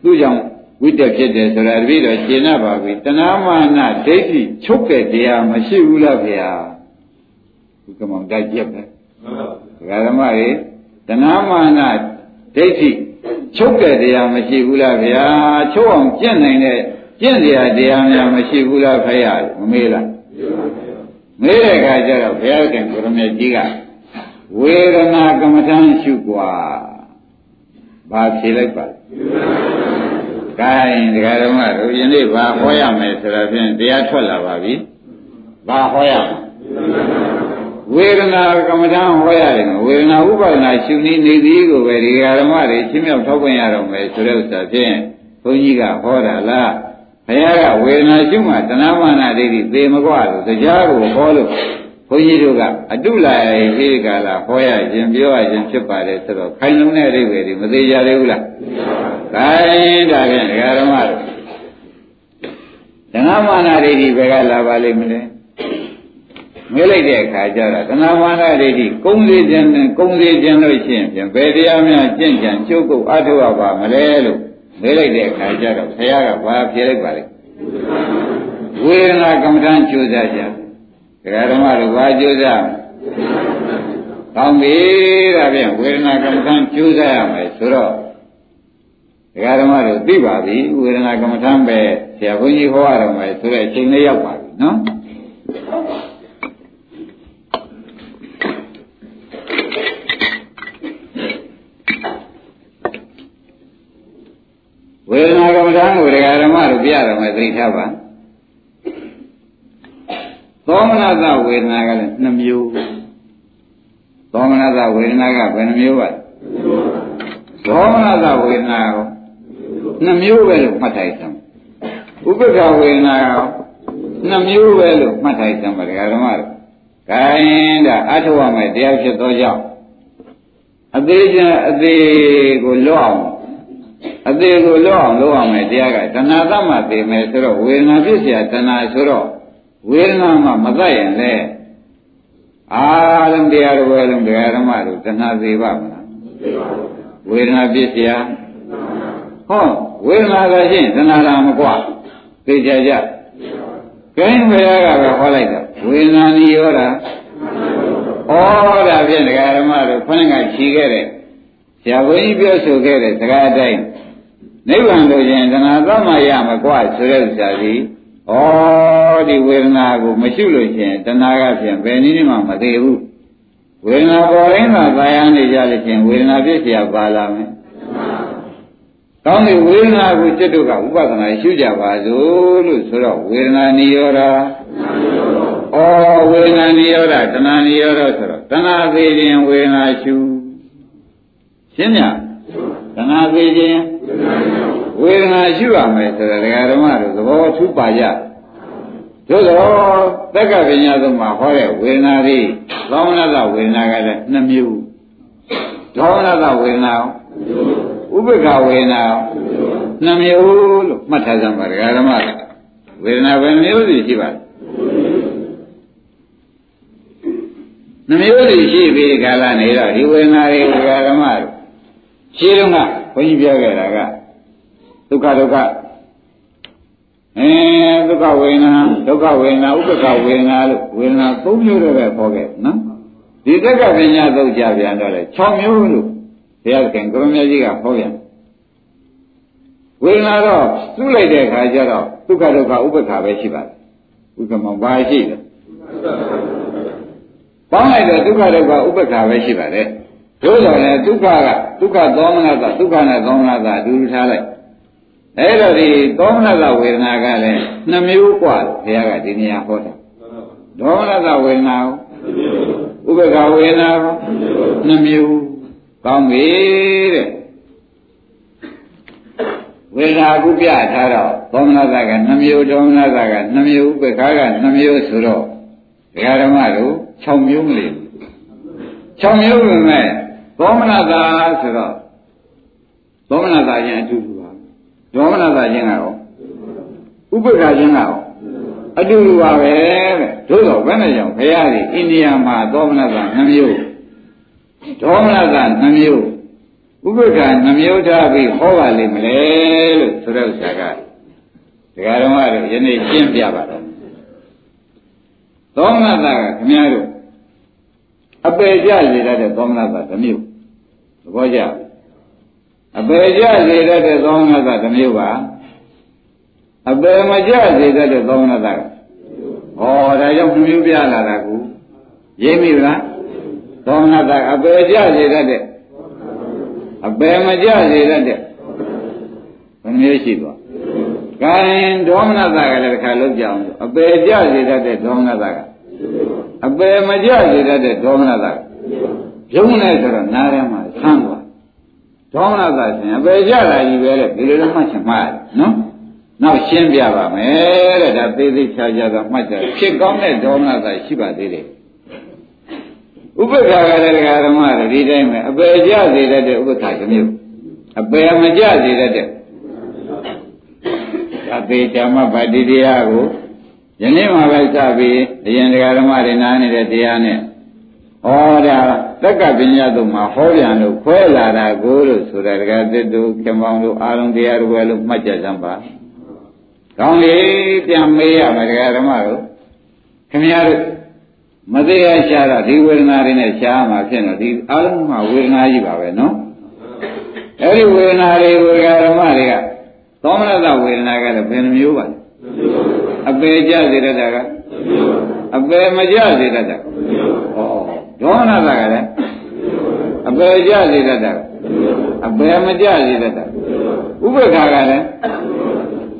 သူ့ကြောင့်ဝိတက်ဖြစ်တယ်ဆိုတာတပည့်တော်ရှင်းရပါပြီတဏှာမာနဒိဋ္ဌိချုပ်တဲ့တရားမရှိဘူးလားဗျာဒီကမောင်တိုက်ကြက်ပဲဒကာဓမ္မတွေတဏှာမာနဒိဋ္ဌိချုပ်တဲ့တရားမရှိဘူးလားဗျာချုပ်အောင်ကျင့်နိုင်တဲ့ကျင့်တရားတရားများမရှိဘူးလားခရမမေးလား မေးတဲ့အခါကျတော့ဘုရားခင်ကိုရမေကြီးကဝေဒနာကမ္မထံရှုกว่าဘာဖြေလိုက်ပါလဲ။ကိုင်းဒကာဓမ္မတို့ယနေ့ဘာဟောရမယ်ဆိုတော့ဖြင့်တရားထွက်လာပါပြီ။ဘာဟောရမလဲ။ဝေဒနာကမ္မထံဟောရတယ်ဝေဒနာဥပါဒနာရှုနေနေသည်ကိုပဲဒီဓမ္မတွေချင်းမြောက်ထောက်ခွင့်ရတော့မယ်ဆိုတဲ့ဥစ္စာဖြင့်ဘုန်းကြီးကဟောတာလား။ ဘုရားကဝေဒနာရှုမှတဏမာနဒိဋ္ဌိသေမကွာလို့တရားကိုဟောလို့ဘုန်းကြီးတို့ကအတုလာရေးဟေးကာလာဟောရခြင်းပြောရခြင်းဖြစ်ပါတယ်ဆိုတော့ခိုင်လုံတဲ့အဓိပ္ပာယ်ဒီမသေးကြသေးဘူးလား။ခိုင်ဒါဖြင့်ဒကာဓမ္မတို့တဏမာနဒိဋ္ဌိဘယ်ကလာပါလိမ့်မလဲ။မေးလိုက်တဲ့အခါကျတော့တဏမာနဒိဋ္ဌိကုံးစေခြင်းနဲ့ကုံးစေခြင်းလို့ရှိရင်ဘယ်တရားများကျင့်ကြံကျုပ်ကုတ်အထောက်အပါမလဲလို့ မေးလိုက်တဲ့အခါကျတော့ဘုရားကဘာဖြေလိုက်ပါလဲဝေဒနာကမ္မဋ္ဌာန်းကြိုးစားကြဒကာဓမ္မတို့ဘာကြိုးစားကောင်းပြီဒါဖြင့်ဝေဒနာကမ္မဋ္ဌာန်းကြိုးစားရမယ်ဆိုတော့ဒကာဓမ္မတို့သိပါပြီဝေဒနာကမ္မဋ္ဌာန်းပဲဆရာဘုန်းကြီးဟောရတော့မယ်ဆိုတဲ့အချိန်လေးရောက်ပါပြီနော်ဝေဒနာကမ္မဋ္ဌာန်းကိုဒ ကာဓမ္မတို့ပြရမယ်သိထားပါသောမနသဝေဒနာကလည်း2မျိုးသောမနသဝေဒနာကဘယ်နှမျိုးပါသောမနသဝေဒနာကို2မျိုးပဲလို့မှတ်ထားစမ်းဥပ္ပခဝေဒနာကို2မျိုးပဲလို့မှတ်ထားစမ်းပါဒကာဓမ္မတို့ခိုင်းတာအထောက်အမဲ့တရားဖြစ်သောကြောင့်အသေးချင်းအသေးကိုလွတ်အောင်အ သေးကိုလွတ်အောင်လုပ်အောင်မယ်တရားကတဏှာသမသိမယ်ဆိုတော့ဝေဒနာဖြစ်เสียတဏှာဆိုတော့ဝေဒနာမှမတတ်ရင်လေအာလုံးတရားတော်ပဲလုံးတရားဓမ္မတို့တဏှာသေးပါမလားဝေဒနာဖြစ်เสียဟောဝေဒနာကရှင်းတဏှာလာမကွာသိကြကြကဲဘုရားကပဲဟောလိုက်တာဝေဒနာနိရောဓဩဒါဖြင့်တရားဓမ္မတို့ခொနကခြီးခဲ့တဲ့ဆရာဘုန်းကြီးပြောဆိုခဲ့တဲ့စကားအတိုင်း နိဗ္ဗာန်လို့ရင်သနာသမရမကွာဆိုတဲ့ဥစ္စာကြီးဩဒီဝေဒနာကိုမရှိလို့ရှင်တဏှာကဖြင့်ဘယ်နည်းမှမသေးဘူးဝေဒနာပေါ်ရင်းသာသာယာနေကြလို့ရှင်ဝေဒနာဖြစ်เสียပါလာမယ်ကောင်းပြီဝေဒနာကိုစိတ်တို့ကဥပဒနာရှုကြပါစို့လို့ဆိုတော့ဝေဒနာနိရောဓဩဝေဒနာနိရောဓတဏှာနိရောဓဆိုတော့တဏှာသေးခြင်းဝေဒနာရှုရှင်းညတဏှာသေးခြင်း ဝေဒနာရှုရမယ်ဆိုတော့ဒကာဓမ္မတို့သဘောထူးပါကြသို့တော့သက္ကပညာသုံးမှာဟောတဲ့ဝေဒနာတွေသောမနတဝေဒနာကလည်းနှစ်မျိုးသောမနတဝေဒနာဥပ္ပခဝေဒနာနှမျိုးလို့မှတ်ထားကြပါဒကာဓမ္မကဝေဒနာဘယ်မျိုးစီရှိပါလဲနှမျိုးစီရှိပြီးကာလနေတော့ဒီဝေဒနာတွေဒကာဓမ္မတို့ရှင်းတော့ကဘု န်းကြီးပြောခဲ့တာကဒုက္ခဒုက္ခအဲဒုက္ခဝေဒနာဒုက္ခဝေဒနာဥပ္ပခဝေဒနာလို့ဝေဒနာ၃မျိုးတော့ပဲခေါ်ခဲ့နော်ဒီတက္ကပညာသုတ်ကြပြန်တော့လေ6မျိုးလို့ဘုရားခင်ကိုရမကြီးကဟောပြန်ဝေဒနာတော့သူ့လိုက်တဲ့အခါကျတော့ဒုက္ခဒုက္ခဥပ္ပခပဲရှိပါတယ်ဥက္ကမဘာရှိလဲပေါင်းလိုက်တော့ဒုက္ခဒုက္ခဥပ္ပခပဲရှိပါတယ် တို့တော်လည်းဒုက္ခကဒုက္ခသောမနတာဒုက္ခနဲ့သောမနတာအတူတူထားလိုက်အဲ့တော့ဒီသောမနတာဝေဒနာကလည်းနှမျိုးกว่าဘုရားကဒီနေရာဟောတာသောမနတာဝေဒနာကိုဥပ္ပခဝေဒနာကိုနှမျိုးကောင်းပြီတဲ့ဝေဒနာကုပြထားတော့သောမနတာကနှမျိုးသောမနတာကနှမျိုးဥပ္ပခကနှမျိုးဆိုတော့ဒကာဓမ္မတို့6မျိုးမလေး6မျိုးပဲမဲ့ သောမနတာဆိုတော့သောမနတာချင်းအတူတူပါသောမနတာချင်းကရောဥပ္ပခချင်းကရောအတူတူပါပဲတဲ့တို့တော့ဘယ်နဲ့ကြောင့်ဘုရားကြီးအိန္ဒိယမှာသောမနတာနှမျိုးဒေါမနတာနှမျိုးဥပ္ပခနှမျိုးထားပြီးဟောပါလိမ့်မလဲလို့ဆိုတဲ့ဥစ္စာကဒကာတော်ကတော့ယနေ့ရှင်းပြပါတော့သောမနတာကခင်ဗျားတို့အပေကြစေတတ်တဲ့သောမနတာတစ်မျိုးသ ဘောကျအပေကြစေတတ်တဲ့သောမနတာတစ်မျိုးပါအပေမကြစေတတ်တဲ့သောမနတာကဟောဒါကြောင့်မျိုးပြလာတာကူရိပ်မိလားသောမနတာအပေကြစေတတ်တဲ့အပေမကြစေတတ်တဲ့ဘယ်မျိုးရှိသွားကဲဒေါမနတာကလည်းတစ်ခါလုံးကြအောင်အပေကြစေတတ်တဲ့ဒေါမနတာကအပေမကြစေတတ်တဲ့ဒေါမနတာ ပြုံးနေဆိုတော့နားထဲမှာဆန်းသွားဒေါမနတာရှင်အပေကြတာကြီးပဲလေဒီလိုလည်းမှတ်ချင်မှားတယ်နော်နောက်ရှင်းပြပါမယ်တဲ့ဒါသေးသေးချာချာသာမှတ်ကြဖြစ်ကောင်းတဲ့ဒေါမနတာရှိပါသေးတယ်ဥပ္ပခါကလည်းဓမ္မတွေဒီတိုင်းပဲအပေကြစေတတ်တဲ့ဥပ္ပခါတစ်မျိုးအပေမကြစေတတ်တဲ့ဒါသေးချာမှဗတ္တိတရားကိုယနေ့မှပဲစပြီးအရင်တရားဓမ္မတွေနားနေတဲ့တရားနဲ့ဟောတာ တက္ကပညာတို့မှာဟောပြန်လို့ခွဲလာတာကိုလို့ဆိုတဲ့တရားသစ်တို့ခင်ပေါင်းတို့အာလုံးတရားတို့ပဲလို့မှတ်ကြစမ်းပါ။ကောင်းလေပြန်မေးရမယ်တရားဓမ္မတို့ခင်ဗျားတို့မသေးရရှာတော့ဒီဝေဒနာတွေနဲ့ရှားမှာဖြစ်တော့ဒီအာလုံးမှာဝေဒနာကြီးပါပဲနော်။အဲဒီဝေဒနာတွေကိုဓမ္မတွေကသောမနတဝေဒနာကလည်းဘယ်နှမျိုးပါလဲအပေကြစေတတ်တာကအပေမကြစေတတ်တာဟော ဒေါမနတာကလည်းအပေကြစေတတ်တာအပေမကြစေတတ်တာဥပ္ပခါကလည်း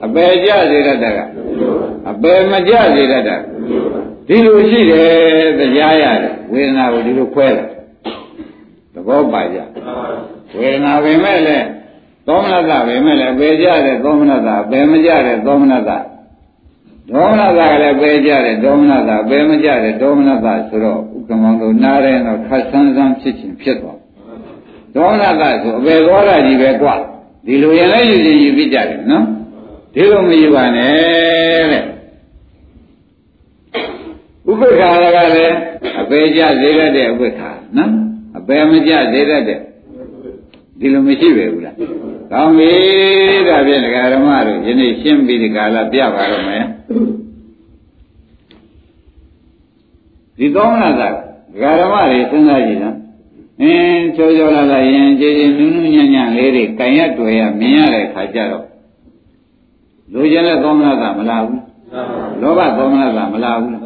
အပေကြစေတတ်တာကအပေမကြစေတတ်တာဒီလိုရှိတယ်တရားရတယ်ဝေဒနာကိုဒီလိုခွဲတယ်သဘောပါကြဝေဒနာပဲမဲ့လဲသောမနတပဲမဲ့လဲပေကြတဲ့သောမနတပဲမကြတဲ့သောမနတဒေါမနတာကလည်းပဲကြတယ်ဒေါမနတာပဲမကြတယ်ဒေါမနတာဆိုတော့ဥ က္ကမောင်တို့နားရဲတော့ခတ်ဆန်းဆန်းဖြစ်ချင်းဖြစ်သွားဒေါမနတာဆိုအပေသွားတာကြီးပဲกว่าဒီလိုရင်လည်းယူချင်းယူပြကြတယ်နော်ဒီလိုမယူပါနဲ့တဲ့ဥပ္ပခါကလည်းအပေကြသေးတဲ့ဥပ္ပခါနော်အပေမကြသေးတဲ့ဒီလိုမရှိပဲဘူးလားကောင်းပြီဒါဖြင့်ဒကာဓမ္မတို့ယနေ့ရှင်းပြီးဒီကာလပြပါတော့မယ် ဒီကောင်းလာတာဒကာဓမ္မတွေစဉ်းစားကြည့်နော်အင်းချိုးချိုးလာလာရင်ကြည်ကြည်နူးနူးညံ့ညံ့လေးတွေကံရတွေ့ရမြင်ရတဲ့ခါကျတော့လူကျင်တဲ့သောမနာကမလာဘူးလောဘသောမနာကမလာဘူး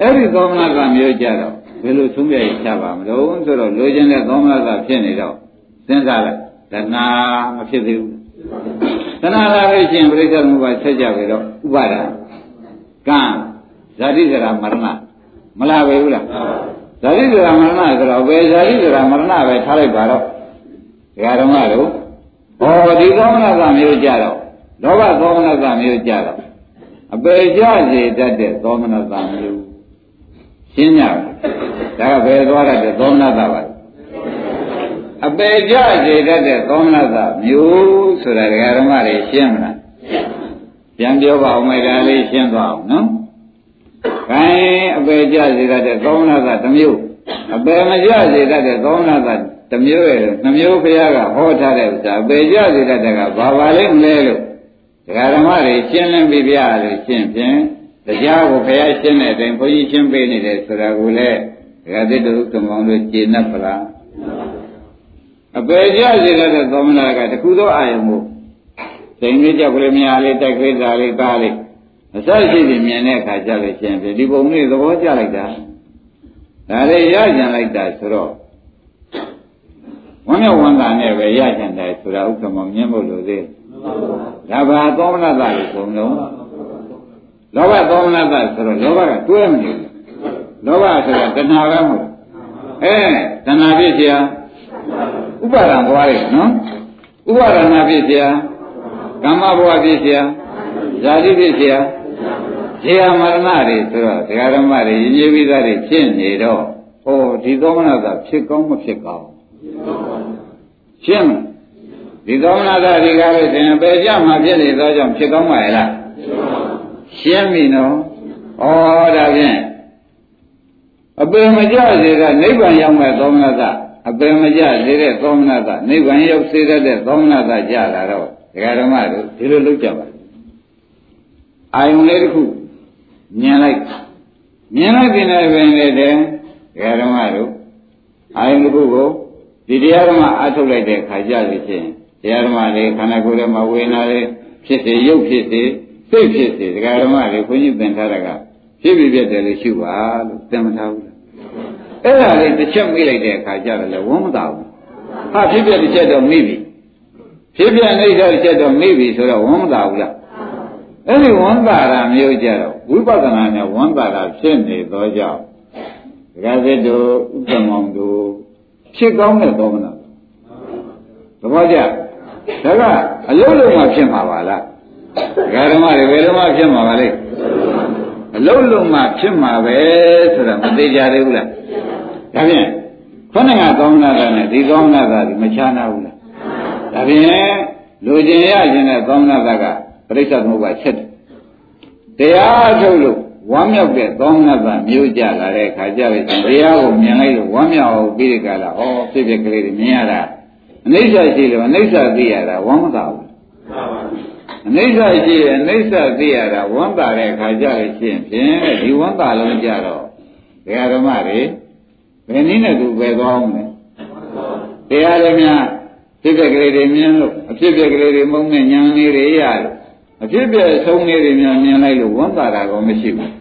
အဲ့ဒီသောမနာကမျိုးကြတော့ဘယ်လိုသုံးပြရချပါမလို့ဆိုတော့လူကျင်တဲ့သောမနာကဖြစ်နေတော့စဉ်းစားလိုက်တဏှာမဖြစ်သေးဘူးတဏှာလာလို့ရှိရင်ပြိဿသမုပ္ပါဆက်ကြပြီတော့ဥပါဒကံဇာတိဇရာမရဏ မလာပဲဘူးလားဇာတိဇရာမရဏဆိုတော့ဘယ်ဇာတိဇရာမရဏပဲထားလိုက်ပါတော့ဒကာဓမ္မတို့ဘောဒီသောမနကမျိုးကြတော့လောဘသောမနကမျိုးကြတော့အပေကြစေတတ်တဲ့သောမနကမျိုးရှင်းကြပါဒါကဘယ်သွားရတဲ့သောမနကပါအပေကြစေတတ်တဲ့သောမနတမျိုးဆိုတာဒကာဓမ္မတွေရှင်းမလားပြန်ပြောပါဦးမယ်ဒါလေးရှင်းသွားအောင်နော် ခိုင်းအပေကြစေတတ်တဲ့သောမနတတစ်မျိုးအပေမကြစေတတ်တဲ့သောမနတတစ်မျိုးရဲ့နှမျိုးဘုရားကဟောထားတဲ့ဥစ္စာအပေကြစေတတ်တဲ့ကဘာပါလိမ့်မလဲလို့ဒကာဓမ္မတွေရှင်းလင်းပြပြလို့ရှင်းဖြင့်တရားကိုဘုရားရှင်းတဲ့အတိုင်းဘုန်းကြီးရှင်းပေးနေတယ်ဆိုတာကိုလည်းဒကာသစ်တို့ကမောင်တို့ကျေနပ်ပလားအပေကြစေတဲ့သောမနာကတခုသောအာယုံကိုစိန်လေးကြောက်ကလေးများလေးတိုက်ခေးသားလေးကားလေး အစရှိပြီးမြင်တဲ့အခါကျလို့ရှင်ပြီဒီပုံလေးသဘောကျလိုက်တာဒါလေးရကြံလိုက်တာဆိုတော့ဝမ်းမြောက်ဝမ်းသာနဲ့ပဲရကြံတယ်ဆိုတာဥက္ကမောင်မြင်ဖို့လိုသေးဒါဘာသောမနာသလို့ဆိုလုံးလောဘသောမနာသဆိုတော့လောဘကတွဲမနေဘူးလောဘဆိုတာတဏှာပဲမဟုတ်အဲတဏှာဖြစ်เสียဥပါဒံသွားတယ်နော်ဥပါဒနာဖြစ်เสียကမ္မဘဝဖြစ်เสียဇာတိဖြစ်เสีย ဇေယမရဏတွေဆိုတော့ဒကာဓမ္မတွေရင်းရင်းပြီးသားတွေဖြစ်နေတော့ဟောဒီသောမနာသာဖြစ်ကောင်းမဖြစ်ကောင်းရှင်းမလားဒီသောမနာသာဒီကားလို့ရှင်ပဲကြမှာဖြစ်နေသောကြောင့်ဖြစ်ကောင်းပါရဲ့လားရှင်းပြီနော်ဩဒါဖြင့်အပေမကြစေကနိဗ္ဗာန်ရောက်မဲ့သောမနတအပေမကြစေတဲ့သောမနတနိဗ္ဗာန်ရောက်စေတဲ့သောမနတကြလာတော့ဒကာဓမ္မတို့ဒီလိုလုပ်ကြပါ အာယုန်လေးတစ်ခုမြင်လိုက်မြင်လိုက်တဲ့ပင်လေတဲ့ဒကာဓမ္မတို့အာယုန်တစ်ခုကိုဒီတရားဓမ္မအထုတ်လိုက်တဲ့ခါကြလို့ရှိရင်တရားဓမ္မလေးခန္ဓာကိုယ်ထဲမှာဝေဒနာလေးဖြစ်စေရုပ်ဖြစ်စေစိတ်ဖြစ်စေဒကာဓမ္မတွေခွင့်ပြုသင်ထားတာကဖြစ်ဖြစ်ပြတယ်လို့ရှုပါလို့သင်မထားဘူးအဲ့ဒါလေးတစ်ချက်မိလိုက်တဲ့အခါကျတော့လေဝမ်းမသာဘူးဟာဖြစ်ပြတစ်ချက်တော့မိပြီဖြစ်ပြနေတော့တစ်ချက်တော့မိပြီဆိုတော့ဝမ်းမသာဘူးလား အဲ့ဒီဝမ်းသာတာမျိုးကြတော့ဝိပဿနာနဲ့ဝမ်းသာတာဖြစ်နေသောကြောင့်ဒကာသစ်တို့ဥပ္ပမောင်တို့ဖြစ်ကောင်းတဲ့သောမနာသဘောကျဒါကအလုံးလုံးမှဖြစ်မှာပါလားဒကာဓမ္မတွေဘယ်လိုမှဖြစ်မှာပါလဲအလုံးလုံးမှဖြစ်မှာပဲဆိုတာမသေးကြသေးဘူးလားဒါဖြင့်ခုနကသောမနာတာနဲ့ဒီသောမနာတာဒီမချားနာဘူးလားဒါဖြင့်လူကျင်ရခြင်းနဲ့သောမနာတာက ပြိဿသမုပ္ပါချက်တယ်တရားထုတ်လို့ဝမ်းမြောက်တဲ့သောမနာတာမျိုးကြလာတဲ့ခါကြပြီတရားကိုမြင်လိုက်လို့ဝမ်းမြောက်အောင်ပြီးတဲ့ကလာဩဖြစ်ဖြစ်ကလေးတွေမြင်ရတာအနိစ္စရှိလို့အနိစ္စသိရတာဝမ်းမသာဘူးအနိစ္စရှိရင်အနိစ္စသိရတာဝမ်းသာတဲ့အခါကျရင်ဖြင့်ဒီဝမ်းသာလုံးကြတော့ဒကာဓမ္မတွေဘယ်နည်းနဲ့သူပဲသွားအောင်လဲတရားလည်းများဖြစ်တဲ့ကလေးတွေမြင်လို့အဖြစ်ပြက်ကလေးတွေမုန်းတဲ့ဉာဏ်လေးတွေရလို့ အဖြစ်ပြက်ဆုံးလေးတွေများမြင်လိုက်လို့ဝမ်းသာတာကောမရှိဘူး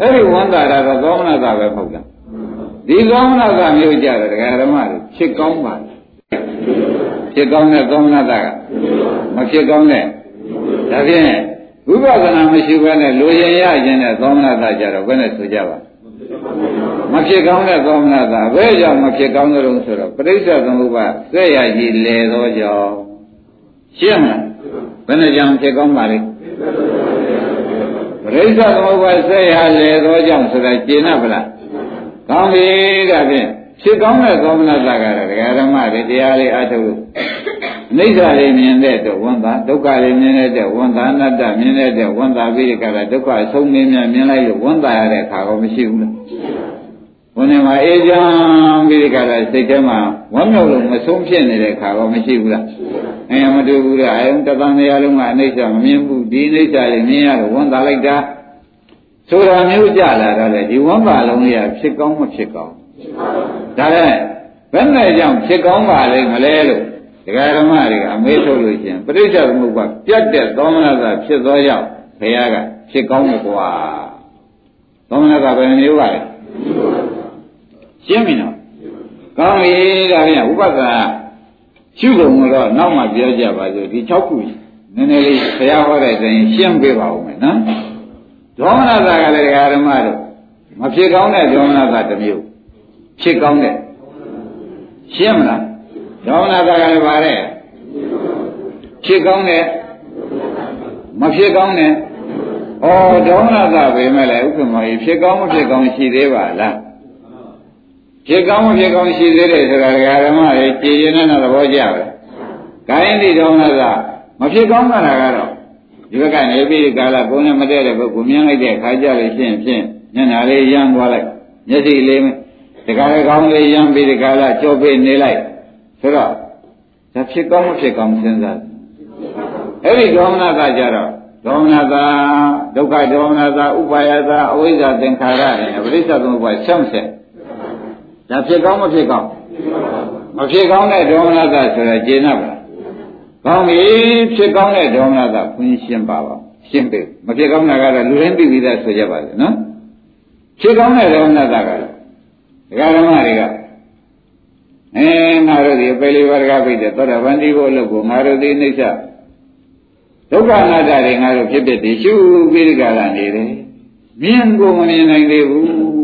အဲ့ဒီဝမ်းသာတာတော့သောမနာတာပဲမဟုတ်လားဒီသောမနာတာမျိုးကြတယ်ဒကာဓမ္မတွေဖြစ်ကောင်းပါဖြစ်ကောင်းတဲ့သောမနာတာကမဖြစ်ကောင်းတဲ့ဒါဖြင့်ဝိပဿနာမရှိဘဲနဲ့လူရင်ရခြင်းနဲ့သောမနာတာကြတော့ဘယ်နဲ့ဆိုကြပါမဖြစ်ကောင်းတဲ့သောမနာတာဘယ်ကြောင့်မဖြစ်ကောင်းကြလို့ဆိုတော့ပရိစ္ဆေသမုပ္ပါဆက်ရကြီးလေသောကြောင့်ရှင်းမလားဘယ်နဲ့ကြောင့်ဖြစ်ကောင်းပါလဲပရိစ္ဆေသမုပ္ပါဆက်ရလေသောကြောင့်ဆိုတာကျင့်납ဗလားကောင်းပြီဒါဖြင့်ဖြစ်ကောင်းတဲ့သောမနာတာကတော့ဒကာဓမ္မတွေတရားလေးအထုတ်လို့အိဋ္ဌာလေးမြင်တဲ့တော့ဝန်တာဒုက္ခလေးမြင်တဲ့ဝန်တာအနတ္တမြင်တဲ့ဝန်တာပြီးကြတာဒုက္ခအဆုံးမင်းများမြင်လိုက်လို့ဝန်တာရတဲ့အခါကောမရှိဘူးလား ဘုန်းကြီးမှာအေးချမ်းပြီးကြတာစိတ်ထဲမှာဝမ်းမြောက်လို့မဆုံးဖြစ်နေတဲ့အခါကောမရှိဘူးလားအဲမတူဘူးလားအဲတသံတရားလုံးကအနိစ္စမမြင်ဘူးဒီအိဋ္ဌာလေးမြင်ရတော့ဝန်တာလိုက်တာဆိုတာမျိုးကြလာတော့လေဒီဝန်တာလုံးလေးကဖြစ်ကောင်းမဖြစ်ကောင်းဒါလည်းဘယ်နဲ့ကြောင့်ဖြစ်ကောင်းပါလိမ့်မလဲလို့ဒကာဓမ္မတွေကအမေးထုတ်လို့ရှင်ပရိစ္ဆေသမုပ္ပါပြတ်တဲ့သောမနတာဖြစ်သောကြောင့်ဘုရားကဖြစ်ကောင်းမကွာသောမနတာဘယ်မျိုးပါလဲ ရှင်းပြီနော်ကောင်းပြီဒါပြန်ဥပဒနာရှုကုန်တော့နောက်မှပြောကြပါစို့ဒီ6ခုနည်းနည်းလေးဘုရားဟောတဲ့တိုင်ရှင်းပေးပါဦးမယ်နော်ဒေါမနတာကလည်းဒကာဓမ္မတို့မဖြစ်ကောင်းတဲ့ဒေါမနတာတစ်မျိုးဖြစ်ကောင်းတဲ့ရှင်းမလားဒေါမနတာကလည်းပါတဲ့ဖြစ်ကောင်းတဲ့မဖြစ်ကောင်းတဲ့ဩဒေါမနတာပဲမဲ့လေဥက္ကမောကြီးဖြစ်ကောင်းမဖြစ်ကောင်းရှိသေးပါလား ဖြစ်ကောင်းမဖြစ်ကောင်းရှိသေးတယ်ဆိုတာဓမ္မတွေကြည်ရင်တဲ့သဘောကျပဲ။ကိုင်းဒီတော်မသာမဖြစ်ကောင်းတာကတော့ဒီဘက်ကနေပြီးကာလကိုယ်နဲ့မတည့်တဲ့ဘက်ကိုမြင်လိုက်တဲ့ခါကြလို့ရှိရင်ဖြင့်မျက်နှာလေးရမ်းသွားလိုက်မျက်စိလေးတခါလေကောင်းလေးရမ်းပြီးဒီကာလကြောပေးနေလိုက်ဆိုတော့ဒါဖြစ်ကောင်းမဖြစ်ကောင်းစဉ်းစားအဲ့ဒီဒေါမနတာကြတော့ဒေါမနတာဒုက္ခဒေါမနတာဥပါယတာအဝိဇ္ဇာသင်္ခါရနဲ့ပရိစ္ဆေသမုပ္ပါဆက်ဆက် ဒါဖြစ်ကောင်းမဖြစ်ကောင်းမဖြစ်ကောင်းတဲ့ဒေါမနတာဆိုတော့ကျေနပ်ပါကောင်းပြီဖြစ်ကောင်းတဲ့ဒေါမနတာခွင့်ရှင်းပါပါရှင်းပြီမဖြစ်ကောင်းတာကတော့လူရင်းသိပြီးသားဆိုကြပါလေနော်ဖြစ်ကောင်းတဲ့ဒေါမနတာကတော့ဒကာဓမ္မတွေကအဲငါတို့ဒီပေလေးဝရကပိတ်တဲ့သောတာပန်ဒီဘုအလုပ်ကိုငါတို့ဒီနှိစ္စဒုက္ခအနတ္တတွေငါတို့ဖြစ်ဖြစ်တည်ရှုပြီးဒီကလာနေတယ်မြင်ကိုမမြင်နိုင်သေးဘူး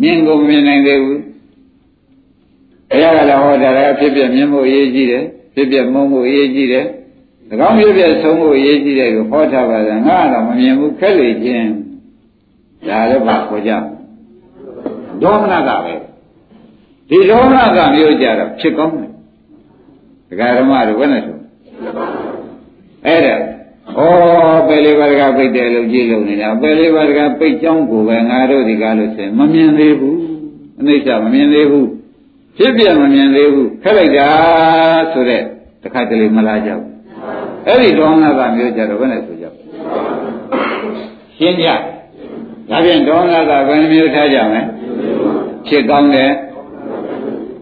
မြင်ကိုမမြင်နိုင်သေးဘူးဘုရားကလည်းဟောတာလည်းဖြစ်ဖြစ်မြင်ဖို့အရေးကြီးတယ်ဖြစ်ဖြစ်မုန်းဖို့အရေးကြီးတယ်၎င်းဖြစ်ဖြစ်ဆုံးဖို့အရေးကြီးတယ်လို့ဟောထားပါလားငါကတော့မမြင်ဘူးခက်လေခြင်းဒါလည်းပါခေါ်ကြဒေါမနတာပဲဒီဒေါမနတာမျိုးကြတော့ဖြစ်ကောင်းတယ်ဒကာဓမ္မတို့ဘယ်နဲ့ဆိုအဲ့ဒါ ဩပယ်လေးပါးကပိတ်တယ်လို့ကြည့်လို့နေတာပယ်လေးပါးကပိတ်ကြောင်းကိုပဲငါတို့ဒီကားလို့ဆိုရင်မမြင်သေးဘူးအနိစ္စမမြင်သေးဘူးဖြစ်ပြမမြင်သေးဘူးခက်လိုက်တာဆိုတဲ့တခါတလေမလာကြဘူးအဲ့ဒီဒေါမနတာမျိုးကြတော့ဘယ်နဲ့ဆိုကြရှင်းကြဒါဖြင့်ဒေါမနတာဘယ်နှမျိုးထားကြမလဲဖြစ်ကောင်းတယ်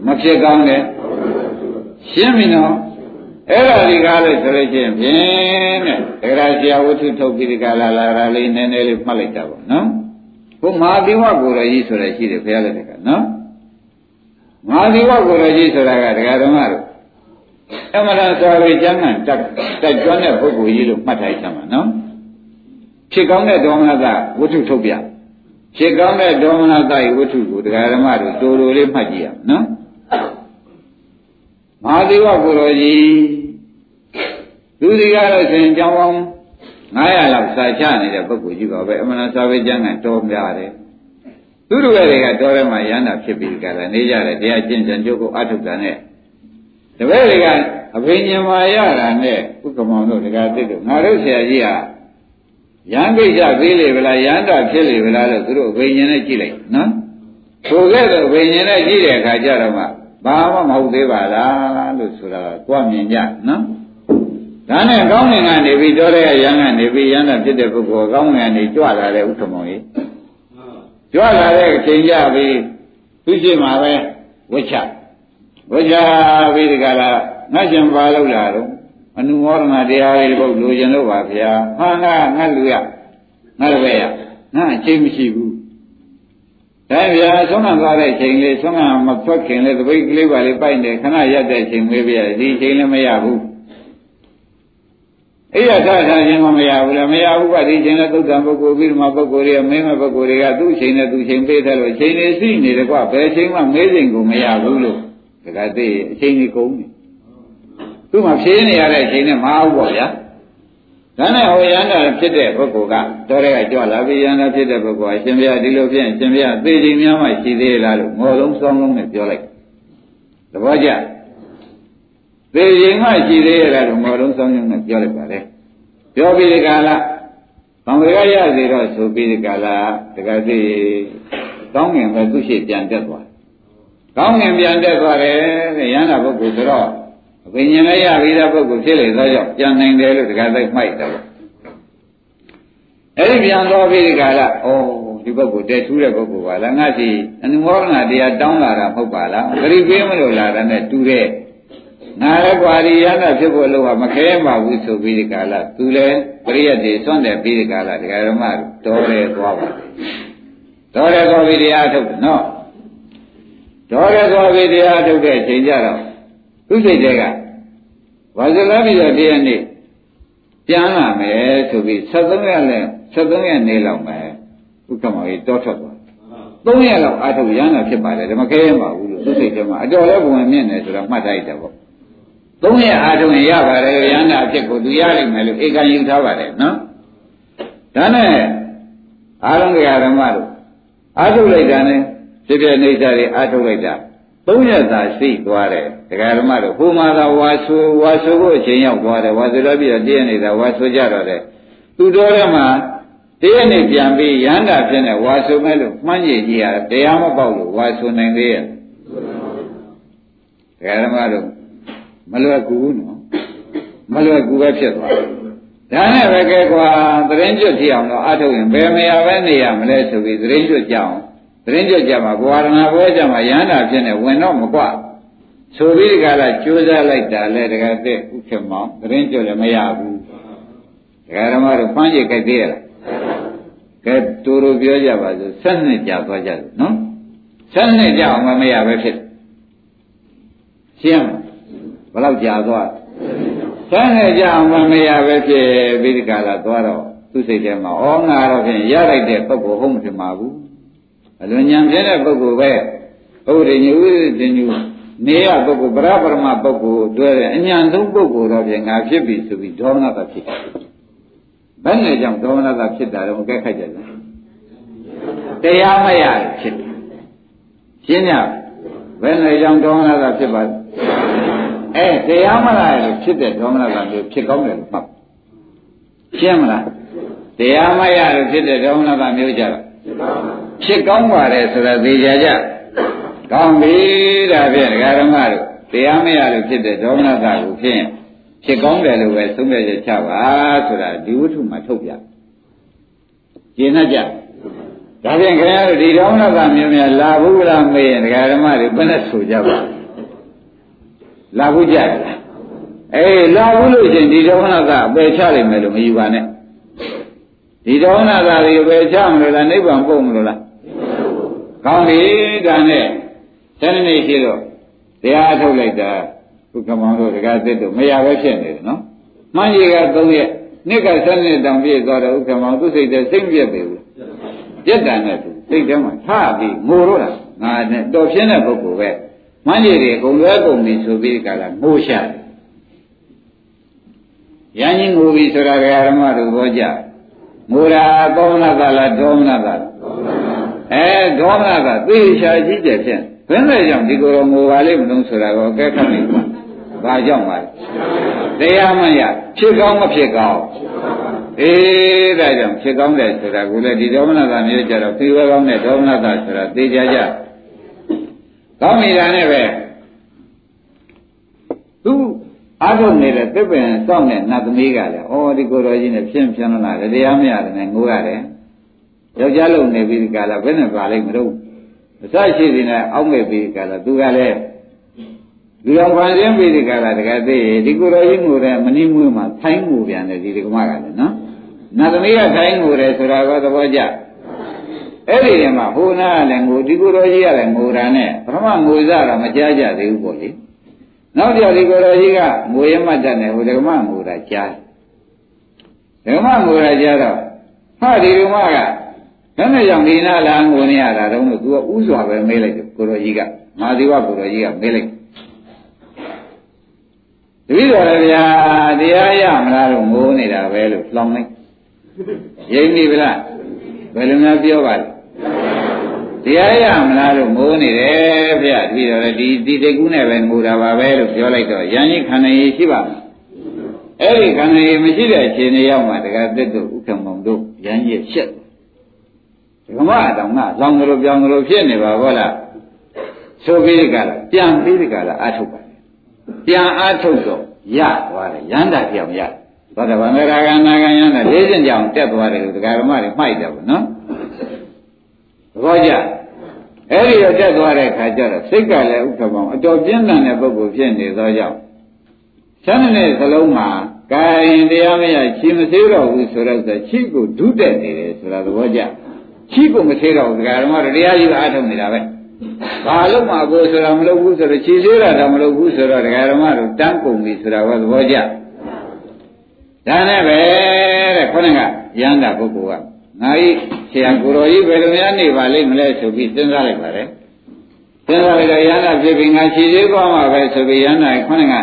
မဖြစ်ကောင်းတယ်ရှင်းပြီနော် အဲ့ဒါဒီကားလို့ဆိုလို့ချင်းဖြင့်တဲ့ဒါကြဆရာဝတ္ထုထုတ်ပြီးဒီကလာလာတာလေးနည်းနည်းလေးမှတ်လိုက်တာပေါ့နော်ဘုမာသီဝကိုရကြီးဆိုရရှိတယ်ဘုရားလည်းကနော်မာသီဝကိုရကြီးဆိုတာကဒကာဓမ္မတို့အမှန်တရားဆိုရကျမ်းဂန်တက်တက်ကျွမ်းတဲ့ပုဂ္ဂိုလ်ကြီးလို့မှတ်ထားကြမှာနော်ဖြစ်ကောင်းတဲ့ဒေါမနကဝတ္ထုထုတ်ပြဖြစ်ကောင်းတဲ့ဒေါမနတယဝတ္ထုကိုဒကာဓမ္မတို့တိုးတိုးလေးမှတ်ကြည့်ရအောင်နော် မဟာသေဝကိုရောကြီးသူဒီကားလို့ဆိုရင်ကြောင်းပေါင်း900လောက်စာချနေတဲ့ပုဂ္ဂိုလ်ကြီးပါပဲအမှန်တရားစာပေကျမ်းကတော်များတယ်သူတို့တွေကတော်ထဲမှာရဟန္တာဖြစ်ပြီးကြတယ်နေကြတယ်တရားကျင့်ကြံကြိုးကိုအထုတ်တာနဲ့တပည့်တွေကအဘိညာမာရတာနဲ့ဥက္ကမောင်တို့ဒကာတိတို့ငါတို့ဆရာကြီးဟာရဟန်းကိစ္စပေးလေဗလားရဟန္တာဖြစ်လေဗလားလို့သူတို့အဘိညာနဲ့ကြည့်လိုက်နော်ဆိုခဲ့တော့အဘိညာနဲ့ကြည့်တဲ့အခါကျတော့မှ ဘာမှမဟုတ်သေးပါလားလို့ဆိုတာကိုမြင်ကြနော်ဒါနဲ့ကောင်းငင်ကနေပြီးတော့တဲ့ရဟန်းကနေပြီးရဟန္တာဖြစ်တဲ့ပုဂ္ဂိုလ်ကောင်းငင်ကနေကြွလာတဲ့ဥက္ကမောင်ကြီးကြွလာတဲ့အချိန်ကြပြီးသူရှိမှာပဲဝိချဝိချပြီးဒီကလာငါရှင်ပါလို့လာတော့အနုမောဒနာတရားတွေဘုလိုချင်လို့ပါဗျာဟာငါငါလူရငါလည်းရငါအချိန်မရှိဘူး ဒါဗျာဆုံးမသွားတဲ့ချိန်လေးဆုံးမမထွက်ခင်လေးသပိတ်ကလေးပါလေးပိုက်နေခဏရက်တဲ့ချိန်လေးပြဒီချိန်လည်းမရဘူးအဲ့ရထားထားခြင်းမရဘူးလားမရဘူးကဒီချိန်လည်းသုတ်တံပုဂ္ဂိုလ်ပြီးမှပုဂ္ဂိုလ်တွေကမင်းမပုဂ္ဂိုလ်တွေကသူ့ချိန်နဲ့သူ့ချိန်ပေးတယ်လို့ချိန်နေရှိနေတယ်ကွဘယ်ချိန်မှမေးချိန်ကိုမရဘူးလို့ဒါကသိအချိန်ကြီးကုန်တယ်သူ့မှာဖြေးနေရတဲ့အချိန်နဲ့မအောင်ပေါ့ဗျာ ဒါနဲ့ဟောရဟန္တာဖြစ်တဲ့ပုဂ္ဂိုလ်ကတော့တဲ့ကကြွလာပြီးရဟန္တာဖြစ်တဲ့ပုဂ္ဂိုလ်အရှင်ဘုရားဒီလိုဖြစ်ရင်ရှင်ဘုရားသေချိန်များမှရှိသေးလားလို့ငေါ်လုံးစောင်းလုံးနဲ့ပြောလိုက်သဘောကျသေချိန်မှရှိသေးရလားလို့ငေါ်လုံးစောင်းလုံးနဲ့ပြောလိုက်ပါလေပြောပြီးဒီကလာသံဃာရစေတော့ဆိုပြီးဒီကလာတကသိကောင်းငင်ပဲသူရှိပြန်တက်သွားကောင်းငင်ပြန်တက်သွားတယ်ရဟန္တာပုဂ္ဂိုလ်ဆိုတော့ အပင်ဉာဏ်လည်းရပြီးတဲ့ပုဂ္ဂိုလ်ဖြစ်လေသောကြောင့်ပြန်နိုင်တယ်လို့ဒီကသိမှိုက်တယ်ပေါ့အဲ့ဒီပြန်တော်ပြီးဒီကလာဩဒီပုဂ္ဂိုလ်တဲထူးတဲ့ပုဂ္ဂိုလ်ပါလားငါစီအနုမောဒနာတရားတောင်းလာတာမဟုတ်ပါလားဂရိပေးမလို့လာတာနဲ့တူတဲ့ငါလည်းကွာဒီရဟနာဖြစ်ဖို့လို့ကမခဲပါဘူးဆိုပြီးဒီကလာသူလည်းပရိယတ်တွေစွန့်တယ်ပြီးဒီကလာဒီကရမတော်တယ်သွားပါတော်တယ်သွားပြီးတရားထုတ်တယ်နော်တော်တယ်သွားပြီးတရားထုတ်တဲ့အချိန်ကြတော့ သူစိတ်တွေကဝါဇလာပြီးတော့တရားနေ့ပြန်လာမယ်ဆိုပြီး73ရက်နဲ့73ရက်နေလောက်မယ်ဥက္ကမောကြီးတောထွက်သွား3ရက်လောက်အာထုတ်ရမ်းတာဖြစ်ပါလေဒါမခဲရပါဘူးလို့သူစိတ်ထဲမှာအတော်လဲပုံမြင့်နေဆိုတော့မှတ်ထားရတယ်ပေါ့3ရက်အာထုတ်ရင်ရပါတယ်ရမ်းတာအဖြစ်ကိုသူရနိုင်မယ်လို့ဧကန်ယူထားပါတယ်နော်ဒါနဲ့အာရုံကဓမ္မတို့အာထုတ်လိုက်တာနဲ့ဖြစ်ဖြစ်နေကြတွေအားထုတ်လိုက်တာ သုံးရက်သာရှိသွားတယ်ဒကာဓမ္မတို့ဟိုမှာသာဝါဆိုဝါဆိုဖို့အချိန်ရောက်သွားတယ်ဝါဆိုတော့ပြီးတော့တည့်ရနေတာဝါဆိုကြတော့တယ်သူတော်ထဲမှာတည့်ရနေပြန်ပြီးရဟန္တာဖြစ်နေဝါဆိုမဲ့လို့မှန်းကြည့်ကြည့်ရတရားမပေါက်လို့ဝါဆိုနိုင်သေးရဲ့ဒကာဓမ္မတို့မလွယ်ကူဘူးနော်မလွယ်ကူပဲဖြစ်သွားဒါနဲ့ပဲကဲကွာသတင်းကျွတ်ကြည့်အောင်တော့အထုတ်ရင်ဘယ်မရပဲနေရမလဲဆိုပြီးသတင်းကျွတ်ကြအောင် သတင်းကြကြမှာဘဝရဏဘွဲကြမှာရဟန္တာဖြစ်နေဝင်တော့မကွဆိုပြီးဒီကလာကြိုးစားလိုက်တာလဲတကယ်တဲ့ဥက္ကမောင်သတင်းကြလည်းမရဘူးဒကာဓမ္မတို့ဖမ်းကြိုက်ကြသေးရလားကဲတူတူပြောကြပါစို့ဆက်နှစ်ကြာသွားကြတယ်နော်ဆက်နှစ်ကြာအောင်မရပဲဖြစ်ရှင်းဘယ်လောက်ကြာသွားဆက်နှစ်ကြာအောင်မရပဲဖြစ်ပြီးဒီကလာသွားတော့သူစိတ်ထဲမှာဩငါတော့ဖြင့်ရလိုက်တဲ့ပုဂ္ဂိုလ်ဟုတ်မဖြစ်ပါဘူး အလွန်ဉာဏ်ပြည့်တဲ့ပုဂ္ဂိုလ်ပဲဥဒိညဥဒိညနေရပုဂ္ဂိုလ်ပရပရမပုဂ္ဂိုလ်တွေ့တဲ့အញ្ញံဆုံးပုဂ္ဂိုလ်တော့ပြင်ငါဖြစ်ပြီဆိုပြီးဒေါမနတာဖြစ်တယ်ဘယ်နဲ့ကြောင့်ဒေါမနတာဖြစ်တာတော့ကဲခိုက်ကြတယ်တရားမရဖြစ်တယ်ရှင်းညဘယ်နဲ့ကြောင့်ဒေါမနတာဖြစ်ပါလဲအဲတရားမလာလို့ဖြစ်တဲ့ဒေါမနတာမျိုးဖြစ်ကောင်းတယ်လို့မှတ်ရှင်းမလားတရားမရလို့ဖြစ်တဲ့ဒေါမနတာမျိုးကြတော့ ဖြစ်ကောင်းပါတယ်ဆိုတာသိကြကြကောင်းပြီဒါဖြင့်ဒကာဓမ္မတို့တရားမရလို့ဖြစ်တဲ့ဒေါမနတာကိုဖြင့်ဖြစ်ကောင်းတယ်လို့ပဲသုံးပြချက်ချပါဆိုတာဒီဝတ္ထုမှာထုတ်ပြကျင်တတ်ကြဒါဖြင့်ခင်ဗျားတို့ဒီဒေါမနတာမျိုးများလာဘူးလားမေးရင်ဒကာဓမ္မတွေဘယ်နဲ့ဆိုကြပါလာဘူးကြလားအေးလာဘူးလို့ချင်းဒီဒေါမနတာအပယ်ချလိုက်မယ်လို့မယူပါနဲ့ ဒီဒေါမနတာတွေအပယ်ချမလို့လားနိဗ္ဗာန်ပို့မလို့လားကောင်းပြီဒါနဲ့ဆယ်နှစ်ရှိတော့တရားထုတ်လိုက်တာဘုကမောင်တို့တကားသစ်တို့မရပဲဖြစ်နေတယ်နော်မှန်ကြီးက၃ရက်နှစ်ကဆယ်နှစ်တောင်ပြည့်သွားတော့ဥက္ကမောင်သူစိတ်ထဲစိတ်ပြည့်ပြီဘူးပြက်တန်တဲ့သူစိတ်ထဲမှာထပြီးငိုတော့တာငါနဲ့တော်ပြင်းတဲ့ပုဂ္ဂိုလ်ပဲမှန်ကြီးတွေအကုန်လွဲကုန်ပြီဆိုပြီးကြတာငိုရှာတယ်ရန်ကြီးငိုပြီဆိုတာဓမ္မတို့ဘောကြ ငိုတာကောမနာကလားဒေါမနာကလားအဲဒေါမနာကသေချာကြည့်တယ်ဖြင့်ဘယ်နဲ့ကြောင့်ဒီကိုယ်တော်ငိုပါလိမ့်မလို့ဆိုတာကိုကဲခတ်နေပါဘာကြောင့်ပါလဲတရားမရဖြစ်ကောင်းမဖြစ်ကောင်းအေးဒါကြောင့်ဖြစ်ကောင်းတယ်ဆိုတာကိုလည်းဒီဒေါမနတာမျိုးကြတော့သေဝကောင်းတဲ့ဒေါမနတာဆိုတာသိကြကြကောင်းပြီလားနဲ့ပဲသူ အားထုတ်နေတဲ့သစ်ပင်စောင့်တဲ့နတ်သမီးကလည်းဩဒီကိုယ်တော်ကြီးနဲ့ဖြင်းဖြင်းလာတယ်တရားမရတယ်နဲ့ငိုရတယ်ယောက်ျားလုံနေပြီးဒီကလာဘယ်နဲ့ပါလိမ့်မလို့အစရှိနေနဲ့အောက်မဲ့ပြီးကလာသူကလည်းဒီအောင်ခံရင်းပြီးဒီကလာတကယ်သိဒီကိုယ်တော်ကြီးငိုတဲ့မနှီးမွေးမှာထိုင်းငိုပြန်တယ်ဒီဒကမကလည်းနော်နတ်သမီးကထိုင်းငိုတယ်ဆိုတာကသဘောကျအဲ့ဒီတည်းမှာဟိုနာကလည်းငိုဒီကိုယ်တော်ကြီးကလည်းငိုတာနဲ့ပထမငိုစားတာမကြားကြသေးဘူးပေါ့လေ နောက်ကြဒီကိုယ်တော်ကြီးကငိုရမှတ်တတ်တယ်ဟိုဒကမငိုတာကြားဒကမငိုတာကြားတော့ဟာဒီဒကမကဘယ်နဲ့ကြောင့်ဒီနာလာငိုနေရတာတုံးလို့သူကဥစွာပဲမေးလိုက်တယ်ကိုတော်ကြီးကမာသီဝကိုတော်ကြီးကမေးလိုက်တပည့်တော်လည်းဗျာတရားရမလားလို့ငိုနေတာပဲလို့လောင်းလိုက်ရိပ်ပြီဗလားဘယ်လိုများပြောပါလဲ တရားရမလားလို့ငိုနေတယ်ဗျာတပည့်တော်လည်းဒီဒီတိတ်ကူးနဲ့ပဲငိုတာပါပဲလို့ပြောလိုက်တော့ရန်ကြီးခန္ဓာရည်ရှိပါမယ်အဲ့ဒီခန္ဓာရည်မရှိတဲ့အချိန်တွေရောက်မှတကယ်သစ်တို့ဥက္ကမောင်တို့ရန်ကြီးရှက်ဓမ္မတောင်ကလောင်ကလေးပြောင်းကလေးဖြစ်နေပါဘောလားဆိုပြီးဒီကလာပြန်ပြီးဒီကလာအထုတ်ပါပြန်အထုတ်တော့ရသွားတယ်ရန္တာပြောင်ရသောတာပန်ရာဂနာဂယန္တာလေးစင်ကြောင်တက်သွားတယ်လို့ဒကာဓမ္မတွေမှိုက်တယ်ဗောနော်သဘောကျ အဲ့ဒီတော့တက်သွားတဲ့ခါကျတော့စိတ်ကလည်းဥက္ကမောင်အတော်ပြင်းထန်တဲ့ပုဂ္ဂိုလ်ဖြစ်နေသောကြောင့်ဆန်းတဲ့စလုံးမှာကာယင်တရားမရချီမသေးတော့ဘူးဆိုတော့ချီကိုဒုတက်နေတယ်ဆိုတာသဘောကျချီကိုမသေးတော့ဘူးဒကာဓမ္မတို့တရားကြီးအားထုတ်နေတာပဲဘာလို့မှကိုဆိုတာမလုပ်ဘူးဆိုတော့ခြေသေးတာတော့မလုပ်ဘူးဆိုတော့ဒကာဓမ္မတို့တန်းကုန်ပြီဆိုတာကသဘောကျဒါနဲ့ပဲတဲ့ခေါင်းကရန်တာပုဂ္ဂိုလ်က ငါဤဆရာကိုတော်ကြီးဘယ်လိုများနေပါလိမ့်မလဲဆိုပြီးစဉ်းစားလိုက်ပါတယ်စဉ်းစားလိုက်တော့ရန်တာဖြစ်ပြီးငါခြေသေးသွားမှာပဲဆိုပြီးရန်တာခေါင်းက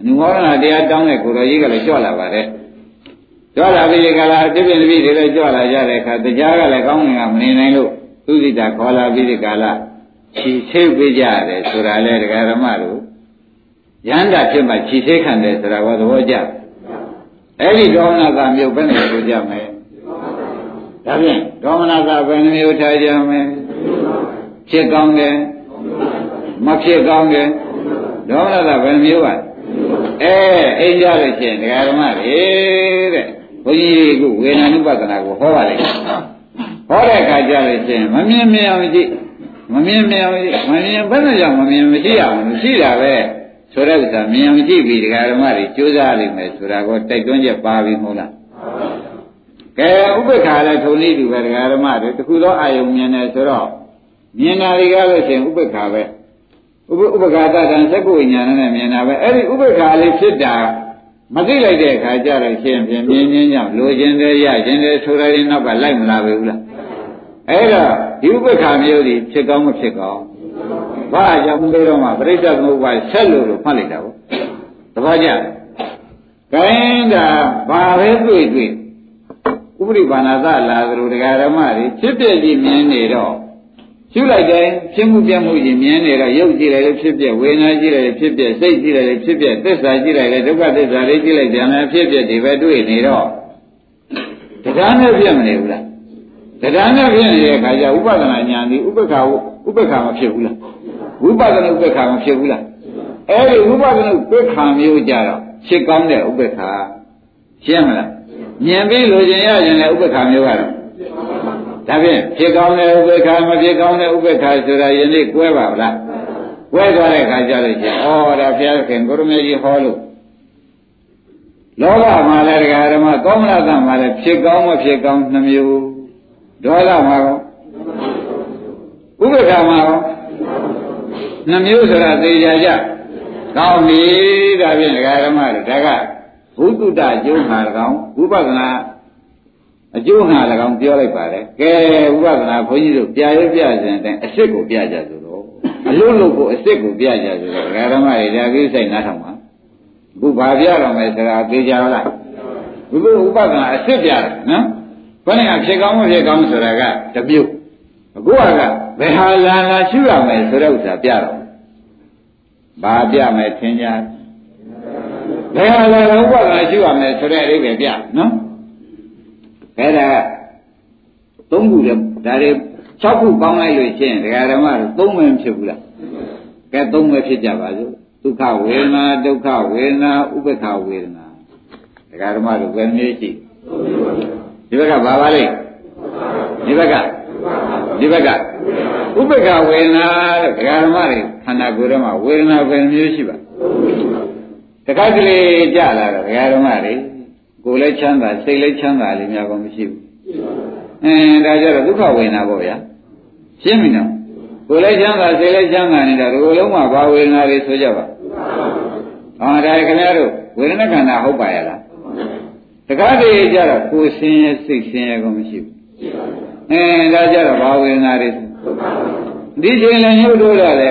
အနုမောဒနာတရားတောင်းတဲ့ကိုတော်ကြီးကလည်းကြွလာပါတယ်ကြွလာပြီးကလာအပြည့်ပြည့်တပည့်တွေလည်းကြွလာကြတဲ့အခါတရားကလည်းကောင်းငင်ကမနေနိုင်လို့သူစိတာခေါ်လာပြီးဒီကာလခြိဆေးပေးကြရတယ်ဆိုတာလေဒကာဓမ္မတို့ရဟန္တာဖြစ်မှခြိဆေးခံတယ်ဆိုတာကသဘောကျအဲ့ဒီဒေါမနတာမျိုးဘယ်နဲ့ဆိုကြမလဲ ဒါဖြင့်ဒေါမနတာဘယ်နှမျိုးထားကြမလဲဖြစ်ကောင်းတယ်မဖြစ်ကောင်းတယ်ဒေါမနတာဘယ်နှမျိုးပါအဲအိမ်ကြလို့ရှိရင်ဒကာဓမ္မတွေတဲ့ဘုန်းကြီးကဝေဒနာနုပဒနာကိုဟောပါလိမ့်ဟောတဲ့အခါကျလို့ရှိရင်မမြင်မြင်အောင်ကြည့်မမြင်မြင်အောင်ကြည့်မမြင်ဘယ်နဲ့ကြောင့်မမြင်မရှိအောင်မရှိတာပဲဆိုတဲ့ဥစ္စာမြင်အောင်ကြည့်ပြီးဒကာဓမ္မတွေကြိုးစားလိမ့်မယ်ဆိုတာကိုတိုက်တွန်းချက်ပါပြီမဟုတ်လား ကဲဥပ္ပခါလည်းထုံနည်းတူပဲဒကာဓမ္မတွေတခုသောအာယုံမြင်တယ်ဆိုတော့မြင်တာတွေကလို့ရှိရင်ဥပ္ပခါပဲဥပ္ပခါတတံသက္ကုဝိညာဏနဲ့မြင်တာပဲအဲ့ဒီဥပ္ပခါလေးဖြစ်တာမသိလိုက်တဲ့အခါကျတော့ရှင်ဖြင့်မြင်ခြင်းကြောင့်လိုခြင်းတွေရခြင်းတွေဆိုရတဲ့နောက်ကလိုက်မလာဘူးလားအဲ့တော့ဒီဥပ္ပခါမျိုးဒီဖြစ်ကောင်းမဖြစ်ကောင်းဘာကြောင့်မေးတော့မှပြိဿသမုပ္ပါဆက်လို့လို့မှတ်လိုက်တာပေါ့သဘောကျခိုင်းတာဘာပဲတွေ့တွေ့ ဥပရိပါဏသလာသလိုတရားဓမ္မတွေဖြစ်ပြကြည့်မြင်နေတော့ရှုလိုက်တယ်ဖြစ်မှုပြမှုကြီးမြင်နေတော့ရုပ်ကြည့်လိုက်လို့ဖြစ်ပြဝေဒနာကြည့်လိုက်လို့ဖြစ်ပြစိတ်ကြည့်လိုက်လို့ဖြစ်ပြသစ္စာကြည့်လိုက်လို့ဒုက္ခသစ္စာလေးကြည့်လိုက်ပြန်လည်းဖြစ်ပြဒီပဲတွေ့နေတော့တရားနဲ့ပြည့်မနေဘူးလားတရားနဲ့ပြည့်နေတဲ့အခါကျဥပဒနာဉာဏ်ဒီဥပ္ပခါဥပ္ပခါမဖြစ်ဘူးလားဝိပဿနာဥပ္ပခါမဖြစ်ဘူးလားအဲ့ဒီဝိပဿနာဥပ္ပခါမျိုးကြတော့ဖြစ်ကောင်းတဲ့ဥပ္ပခါရှင်းမလား မြင်ပြီးလိုချင်ရရင်လည်းဥပ္ပခါမျိုးကတော့ဒါဖြင့်ဖြစ်ကောင်းတဲ့ဥပ္ပခါမဖြစ်ကောင်းတဲ့ဥပ္ပခါဆိုတာယနေ့ကွဲပါဗလားကွဲသွားတဲ့အခါကျတော့ကျဩဒါဘုရားခင်ကိုရမေကြီးဟောလို့လောဘမှာလည်းတရားဓမ္မကောမလသမှာလည်းဖြစ်ကောင်းမဖြစ်ကောင်းနှမျိုးဒေါသမှာကောဥပ္ပခါမှာကောနှမျိုးဆိုတာသိကြကြကောင်းပြီဒါဖြင့်ဒကာဓမ္မတွေဒါက ဘုသူတ္တအကျိုးမှာ၎င်းဝိပဿနာအကျိုးဟာ၎င်းပြောလိုက်ပါတယ်ကဲဝိပဿနာဘုန်းကြီးတို့ပြရပြစဉ်တဲ့အစ်စ်ကိုပြကြဆိုတော့အလုံးလုံးကိုအစ်စ်ကိုပြကြဆိုတော့ဒကာဓမ္မတွေဒါကိစ္စနားထောင်ပါအခုဘာပြတော့မယ်ဆိုတာသိကြလားဘုရားဥပဒနာအစ်စ်ပြတယ်နော်ဘယ်နဲ့ဖြစ်ကောင်းမဖြစ်ကောင်းဆိုတာကတပြုတ်အခုကဘယ်ဟာလာလာရှုရမယ်ဆိုတဲ့ဥစ္စာပြတော့ဘာပြမယ်ထင်ကြ ဘယ်ဟာလာလာဥပဒနာရှုရမယ်ဆိုတဲ့အဓိပ္ပာယ်ပြနော်အဲ့ဒါသုံးခုလေဒါတွေ၆ခုပေါင်းလိုက်လို့ရှိရင်ဒကာဓမ္မတို့သုံးမဖြစ်ဘူးလားကဲသုံးမဖြစ်ကြပါစို့ဒုက္ခဝေဒနာဒုက္ခဝေဒနာဥပ္ပခဝေဒနာဒကာဓမ္မတို့ဘယ်နည်းရှိဒီဘက်ကဘာပါလိမ့်ဒီဘက်ကဒီဘက်ကဥပ္ပခဝေဒနာတဲ့ဒကာဓမ္မတွေခန္ဓာကိုယ်ထဲမှာဝေဒနာဘယ်မျိုးရှိပါ တခါကလေးကြလာတော့ဒကာဓမ္မတွေကိုယ်လည်းချမ်းသာစိတ်လည်းချမ်းသာလေးများကောမရှိဘူးအင်းဒါကြတော့ဒုက္ခဝေဒနာပေါ့ဗျာရှင်းပြီနော်ကိုယ်လည်းချမ်းသာစိတ်လည်းချမ်းသာနေတာဒီလိုလုံးမှာဘာဝေဒနာတွေဆိုကြပါဟောဒါခင်ဗျားတို့ဝေဒနာခန္ဓာဟုတ်ပါရဲ့လားတခါတည်းကြတော့ကိုယ်ဆင်းရဲစိတ်ဆင်းရဲကောမရှိဘူးအင်းဒါကြတော့ဘာဝေဒနာတွေဒီချိန်လည်းညှို့ထိုးတာလေ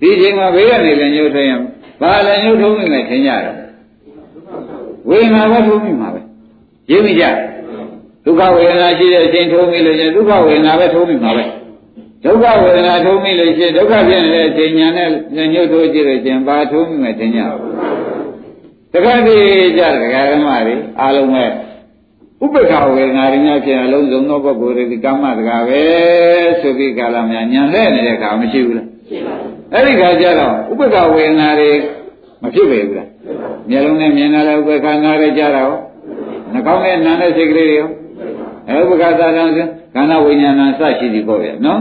ဒီချိန်မှာဘေးကနေလည်းညှို့ထိုးရင် ဘာလည်းညှို့ထိုးမိမယ်ထင်ကြတယ်ဝေဒနာပဲထိုးမိမှာပဲရင်းမိကြဒုက္ခဝေဒနာရှိတဲ့အချိန်ထိုးမိလို့ချင်းဒုက္ခဝေဒနာပဲထိုးမိမှာပဲဒုက္ခဝေဒနာထိုးမိလို့ရှိရင်ဒုက္ခဖြစ်နေတဲ့အချိန်ညာနဲ့ညှို့ထိုးကြည့်လို့ချင်းဘာထိုးမိမယ်ထင်ကြတခါတည်းကြဒကာဓမ္မတွေအားလုံးပဲဥပ္ပခဝေဒနာတွေများဖြစ်အလုံးစုံသောပုဂ္ဂိုလ်တွေဒီကမ္မတကာပဲဆိုပြီးကာလများညံလဲနေတဲ့ခါမရှိဘူးလားရှိပါဘူး အဲ့ဒီခါကျတော့ဥပ္ပခဝေဒနာတွေမဖြစ်ပေဘူးလားမျက်လုံးနဲ့မြင်လာတဲ့ဥပ္ပခနာတွေကြတာရောနှာခေါင်းနဲ့နားတဲ့စိတ်ကလေးတွေရောအဲဥပ္ပခသာတံခန္ဓာဝိညာဏစရှိသည်ပေါ့ဗျာနော်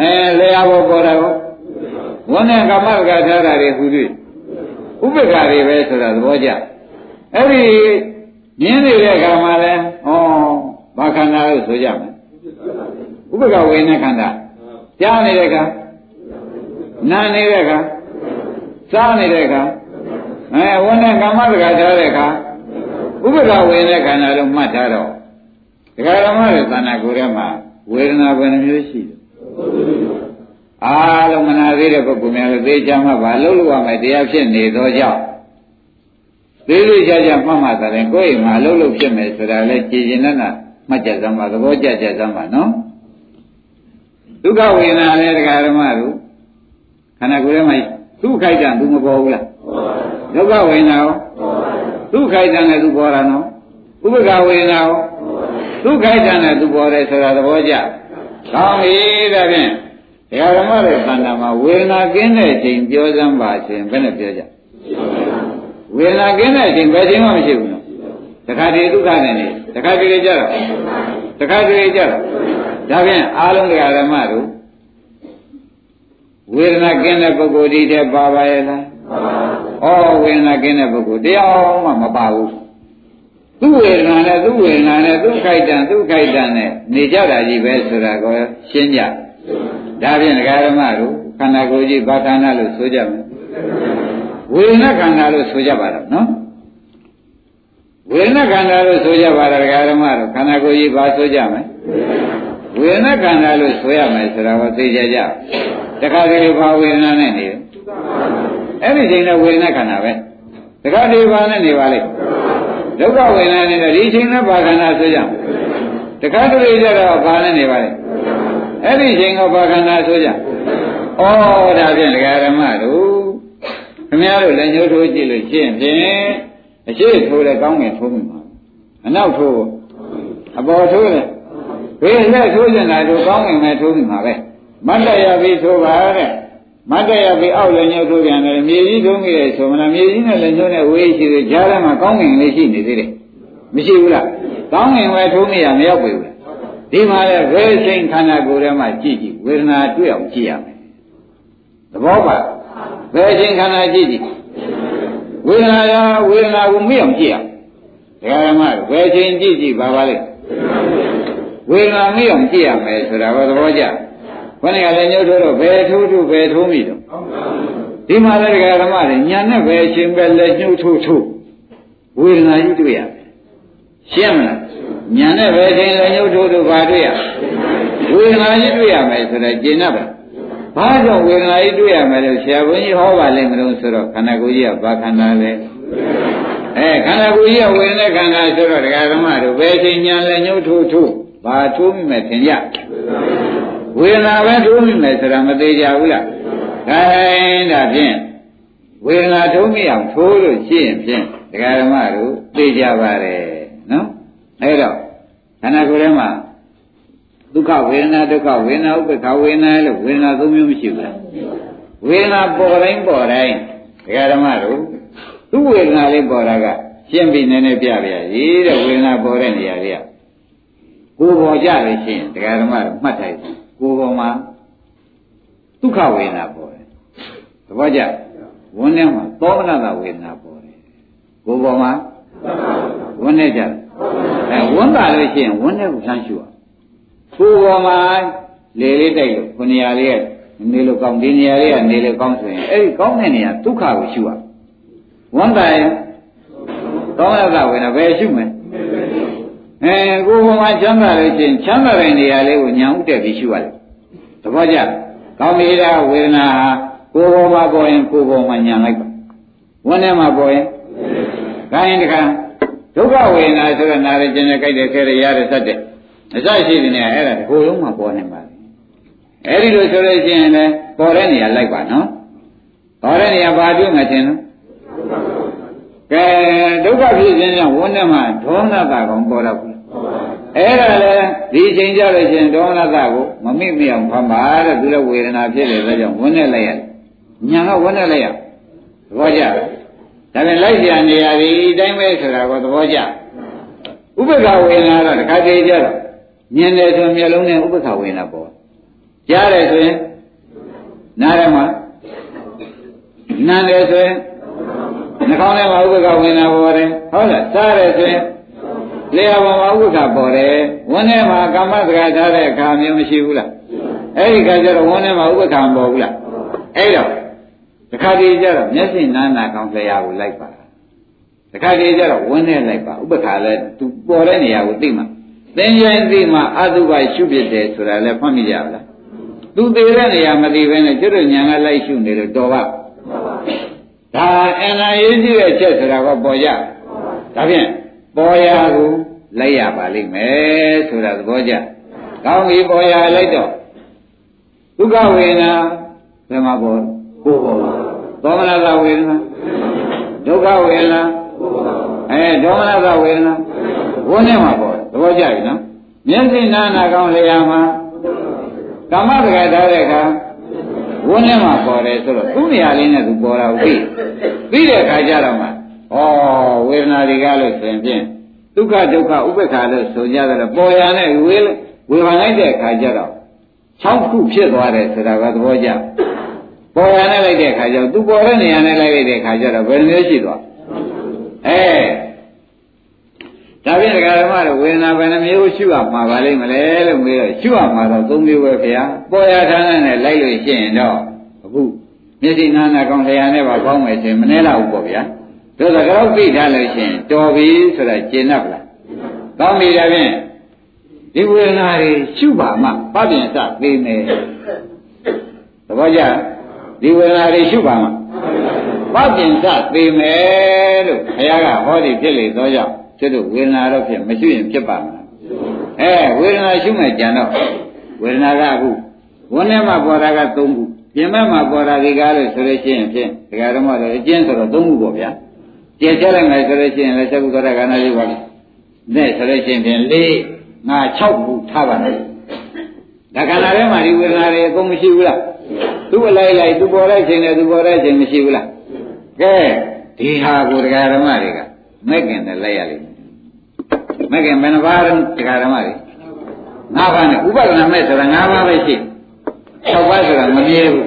အဲလေယာဘောပေါ်တာရောဝန်းနဲ့ကမ္မတကာထားတာတွေဟူသည်ဥပ္ပခတွေပဲဆိုတာသဘောကျအဲ့ဒီမြင်နေတဲ့အခါမှာလဲဩဘာခန္ဓာလို့ဆိုကြမယ်ဥပ္ပကဝေနခန္ဓာကြားနေတဲ့အခါ နားနေတဲ့အခါစားနေတဲ့အခါအဲဝဏ္ဏကမ္မစကားထားတဲ့အခါဥပ္ပကဝေနခန္ဓာလို့မှတ်ထားတော့ဒကာဓမ္မရဲ့သဏ္ဍာကိုယ်ထဲမှာဝေဒနာဘယ်နှမျိုးရှိလဲအားလုံးမနာသေးတဲ့ပုဂ္ဂိုလ်များလည်းသိချမ်းမှပါလှုပ်လို့ရမယ်တရားဖြစ်နေသောကြောင့်သေးသေးချာချာမှတ်မှသာရင်ကိုယ့်အိမ်မှာအလုပ်လုပ်ဖြစ်မယ်ဆိုတာလဲကြည်ကျင်တဲ့နာမှတ်ကြစမ်းပါသဘောကျကြစမ်းပါနော်ဒုက္ခဝေဒနာလည်းတရားဓမ္မတို့ ခန္ဓာကိုယ်ထဲမှာသူ့ခိုက်တံသူမပေါ်ဘူးလားဒုက္ခဝေဒနာရောသူ့ခိုက်တံနဲ့သူပေါ်တာနော်ဥပ္ပခဝေဒနာရောသူ့ခိုက်တံနဲ့သူပေါ်တယ်ဆိုတာသဘောကျကောင်းပြီဒါဖြင့်ဒကာဓမ္မတွေသန္တာမှာဝေဒနာကင်းတဲ့ချိန်ပြောစမ်းပါရှင်ဘယ်နဲ့ပြောကြဝေဒနာကင်းတဲ့ချိန်ဘယ်ချိန်မှမရှိဘူးနော်တခါတည်းဒုက္ခနဲ့နေတခါတည်းကြတော့တခါတည်းကြတော့ဒါဖြင့်အာလုံးဒကာဓမ္မတို့ ဝေဒနာကင်းတဲ့ပုဂ္ဂိုလ်ဒီတဲ့ပါပါရဲ့လားဩဝေဒနာကင်းတဲ့ပုဂ္ဂိုလ်တရားမှမပါဘူးသူ့ဝေဒနာနဲ့သူ့ဝေဒနာနဲ့သူ့ခိုက်တံသူ့ခိုက်တံနဲ့နေကြတာကြီးပဲဆိုတာကိုရှင်းကြဒါဖြင့်ဒကာဓမ္မတို့ခန္ဓာကိုယ်ကြီးဘာခန္ဓာလို့ဆိုကြမယ်ဝေဒနာခန္ဓာလို့ဆိုကြပါတော့နော်ဝေဒနာခန္ဓာလို့ဆိုကြပါတော့ဒကာဓမ္မတို့ခန္ဓာကိုယ်ကြီးဘာဆိုကြမလဲဝေဒနာခန္ဓာလို့ဆိုရမယ်ဆိုတာကိုသိကြကြ တခါတည်းဘာဝေဒနာနဲ့နေတယ်အဲ့ဒီချိန်တော့ဝေဒနာခန္ဓာပဲတခါတည်းဘာနဲ့နေပါလိမ့်ဒုက္ခဝေဒနာနဲ့ဒီချိန်နဲ့ဘာခန္ဓာဆိုကြတခါတည်းကြတော့ဘာနဲ့နေပါလိမ့်အဲ့ဒီချိန်ကဘာခန္ဓာဆိုကြဩဒါဖြင့်ဒကာရမတို့ခင်ဗျားတို့လည်းညှိုးထိုးကြည့်လို့ရှင်းဖြင့်အရှိထိုးတယ်ကောင်းငင်ထိုးမိမှာအနောက်ထိုးအပေါ်ထိုးတယ်ဘေးလက်ထိုးနေတာတို့ကောင်းငင်မဲ့ထိုးမိမှာပဲ မတ်တရပြီးထိုးပါတဲ့မတ်တရပြီးအောက်လည်းညှိုးထိုးပြန်တယ်မြေကြီးထိုးမိတယ်ဆိုမလားမြေကြီးနဲ့လည်းညှိုးနဲ့ဝေးရှိသေးကြားထဲမှာကောင်းငင်လေးရှိနေသေးတယ်မရှိဘူးလားကောင်းငင်ပဲထိုးမိရမရောက်ပြီဘူးလားဒီမှာလည်းဘယ်ချိန်ခန္ဓာကိုယ်ထဲမှာကြည့်ကြည့်ဝေဒနာတွေ့အောင်ကြည့်ရမယ်သဘောပါဘယ်ချိန်ခန္ဓာကြည့်ကြည့်ဝေဒနာရောဝေဒနာကိုမေ့အောင်ကြည့်ရဒကာရမဘယ်ချိန်ကြည့်ကြည့်ပါပါလိမ့်ဝေဒနာမေ့အောင်ကြည့်ရမယ်ဆိုတာကိုသဘောကျ ခொနည်းကလည်းညှို့ထိုးတော့ဘယ်ထိုးထိုးဘယ်ထိုးမိတော့ဒီမှာလည်းဒကာရမတွေညာနဲ့ဘယ်ချိန်ပဲလက်ညှို့ထိုးထိုးဝေဒနာကြီးတွေ့ရတယ်ရှင်းမလားညာနဲ့ပဲချိန်လည်းညှုပ်ထိုးထိုးပါတွေ့ရဝေဒနာကြီးတွေ့ရမယ်ဆိုတော့ကျင်납ပါဘာကြောင့်ဝေဒနာကြီးတွေ့ရမယ်လို့ဆရာဘုန်းကြီးဟောပါလိမ့်မလို့ဆိုတော့ခန္ဓာကိုယ်ကြီးကဘာခန္ဓာလဲအဲခန္ဓာကိုယ်ကြီးကဝေဒနာခန္ဓာဆိုတော့ဒကာဓမ္မတို့ဘယ်ချိန်ညာလည်းညှုပ်ထိုးထိုးဘာထိုးမိမယ်ထင်ကြ ဝေဒနာပဲထိုးမိမယ်ဆိုတာမသေးကြဘူးလားခိုင်းဒါဖြင့်ဝေဒနာထိုးမိအောင်ထိုးလို့ရှိရင်ဖြင့်ဒကာဓမ္မတို့သိကြပါတယ်နော်အဲ့တော့ခန္ဓာကိုယ်ထဲမှာဒုက္ခဝေဒနာဒုက္ခဝေဒနာဥပ္ပခဝေဒနာလို့ဝေဒနာသုံးမျိုးမရှိဘူးလားဝေဒနာပေါ်တိုင်းပေါ်တိုင်းဒကာဓမ္မတို့သူ့ဝေဒနာလေးပေါ်တာကရှင်းပြီးနည်းနည်းပြပြရေတဲ့ဝေဒနာပေါ်တဲ့နေရာလေးကကိုယ်ပေါ်ကြလို့ရှိရင်ဒကာဓမ္မတို့မှတ်ထား ကိုယ်ပေါ်မှာဒုက္ခဝေဒနာပေါ်တယ်သဘောကျဝန်းထဲမှာသောမနတဝေဒနာပေါ်တယ်ကိုယ်ပေါ်မှာဝန်းနေကြတယ်အဲဝန်းတာလို့ရှိရင်ဝန်းတဲ့ကိုဆန်းရှုရကိုယ်ပေါ်မှာလေလေးတိုက်လို့ခုနေရာလေးကနေလို့ကောင်းဒီနေရာလေးကနေလို့ကောင်းဆိုရင်အဲ့ဒီကောင်းတဲ့နေရာဒုက္ခကိုရှုရဝန်းတာရင်ကောင်းရတာဝင်တော့ဘယ်ရှုမလဲ အဲကိုယ်ပေါ်မှာချမ်းသာလို့ရှိရင်ချမ်းသာတဲ့နေရာလေးကိုညာဥတက်ပြီးရှုရတယ်သဘောကျကောင်းနေတာဝေဒနာဟာကိုယ်ပေါ်မှာပေါ်ရင်ကိုယ်ပေါ်မှာညာလိုက်ပါဝန်းထဲမှာပေါ်ရင်ခိုင်းတခါဒုက္ခဝေဒနာဆိုတော့နာရခြင်းနဲ့ကြိုက်တယ်ခဲရရတဲ့သတ်တဲ့အစရှိတဲ့နေရာအဲ့ဒါဒီကိုယ်လုံးမှာပေါ်နေပါလေအဲ့ဒီလိုဆိုလို့ရှိရင်လည်းပေါ်တဲ့နေရာလိုက်ပါနော်ပေါ်တဲ့နေရာဘာတွေ့မှထင်နော် ကဲဒုက္ခဖြစ်ခြင်းကြောင့်ဝန်းထဲမှာဒေါမနတာကောင်ပေါ်တော့ဘူးအဲ့ဒါလည်းဒီချိန်ကြလို့ရှိရင်ဒေါမနတာကိုမမိမိအောင်ဖမ်းပါတဲ့သူလည်းဝေဒနာဖြစ်တယ်ဆိုကြောင့်ဝန်းနဲ့လိုက်ရတယ်ညာကဝန်းနဲ့လိုက်ရသဘောကျလားဒါပြန်လိုက်ပြန်နေရပြီအတိုင်းပဲဆိုတာကိုသဘောကျဥပ္ပခဝေဒနာတော့တခါတည်းကြတော့မြင်တယ်ဆိုမျက်လုံးနဲ့ဥပ္ပခဝေဒနာပေါ်ကြားတယ်ဆိုရင်နားထဲမှာနားတယ်ဆိုရင် နှာခေါင်းထဲမှာဥပ္ပခဝေဒနာပေါ်တယ်ဟုတ်လားစားတယ်ဆိုရင်လေယာပေါ်မှာဥပ္ပခပေါ်တယ်ဝန်းထဲမှာကာမစကားထားတဲ့အခါမျိုးမရှိဘူးလားအဲ့ဒီခါကျတော့ဝန်းထဲမှာဥပ္ပခမပေါ်ဘူးလားအဲ့တော့တခါတည်းကျတော့မျက်စိနားနာကောင်းလျာကိုလိုက်ပါတခါတည်းကျတော့ဝန်းနဲ့လိုက်ပါဥပ္ပခါလဲသူပေါ်တဲ့နေရာကိုသိမှသင်ရင်သိမှအတုပရှုဖြစ်တယ်ဆိုတာလဲဖတ်မိကြပါလားသူသေးတဲ့နေရာမသိဘဲနဲ့ကျွတ်ညာကလိုက်ရှုနေလို့တော်ပါ ဒါအင်္ဂါရေးကြည့်တဲ့ချက်ဆိုတာကပေါ်ရဒါဖြင့်ပေါ်ရကိုလိုက်ရပါလိမ့်မယ်ဆိုတာသဘောကျကောင်းပြီပေါ်ရလိုက်တော့ဒုက္ခဝေဒနာဘယ်မှာပေါ်ကိုယ်ပေါ်မှာသောမနသဝေဒနာဒုက္ခဝေဒနာအဲဒေါမနသဝေဒနာဝန်းထဲမှာပေါ်သဘောကျပြီနော်မျက်စိနာနာကောင်းလျာမှာကမ္မတကထားတဲ့အခါ ဝန်းထဲမှာပေါ်တယ်ဆိုတော့သူ့နေရာလေးနဲ့သူပေါ်တာကိုသိသိတဲ့အခါကျတော့မှဩဝေဒနာတွေကလို့ဆိုရင်ဖြင့်ဒုက္ခဒုက္ခဥပ္ပခါလို့ဆိုကြတယ်ပေါ်ရနဲ့ဝေဝေဖန်လိုက်တဲ့အခါကျတော့6ခုဖြစ်သွားတယ်ဆိုတာကသဘောကျပေါ်ရနဲ့လိုက်တဲ့အခါကျတော့သူပေါ်တဲ့နေရာနဲ့လိုက်လိုက်တဲ့အခါကျတော့ဘယ်လိုမျိုးရှိသွားအဲ ဒါဖြင့်ဒကာဓမ္မတို့ဝေဒနာဘယ်နှမျိုးရှိရမှာပါလိမ့်မလဲလို့မေးတော့ရှိရမှာတော့၃မျိုးပဲခင်ဗျာပေါ်ရဌာနနဲ့လိုက်လို့ရှိရင်တော့အခုမျက်စိနာနာကောင်းတရားနဲ့ပါကောင်းမယ်ဆိုရင်မနှဲတော့ဘူးပေါ့ဗျာတို့သကောက်သိထားလို့ရှိရင်တော်ပြီဆိုတာကျင့်납လားကောင်းပြီဒါဖြင့်ဒီဝေဒနာတွေရှုပါမှပပြင်စသိနေသဘောကျဒီဝေဒနာတွေရှုပါမှပပြင်စသိမယ်လို့ဘုရားကဟောဒီဖြစ်လေသောကြောင့် ကျွတ်ဝေဒနာတော့ဖြစ်မရှိရင်ဖြစ်ပါမလားအဲဝေဒနာရှုမဲ့ကြံတော့ဝေဒနာကအခုဝန်းထဲမှာပေါ်တာက၃ခုပြင်မဲ့မှာပေါ်တာဒီကားလို့ဆိုလို့ရှိရင်ဖြင့်ဒကာဓမ္မတို့အကျဉ်းဆိုတော့၃ခုပေါ့ဗျာကျက်ချလိုက်မယ်ဆိုလို့ရှိရင်လည်းသက္ကုသောတာကနာလေးပါနဲ့ဆိုလို့ရှိရင်ဖြင့်၄ငါ6ခုထားပါမယ်ဒါကနာထဲမှာဒီဝေဒနာတွေအကုန်မရှိဘူးလားသူ့အလိုက်လိုက်သူပေါ်လိုက်ခြင်းနဲ့သူပေါ်လိုက်ခြင်းမရှိဘူးလားကဲဒီဟာကိုဒကာဓမ္မတွေကမဲ့ခင်နဲ့လိုက်ရလိမ့် မယ်မဲ့ခင်ဘယ်နှပါးဒကာဓမ္မတွေငါးပါးနဲ့ဥပဒနာမဲ့ဆိုတာငါးပါးပဲရှိ၆ပါးဆိုတာမမြဲဘူး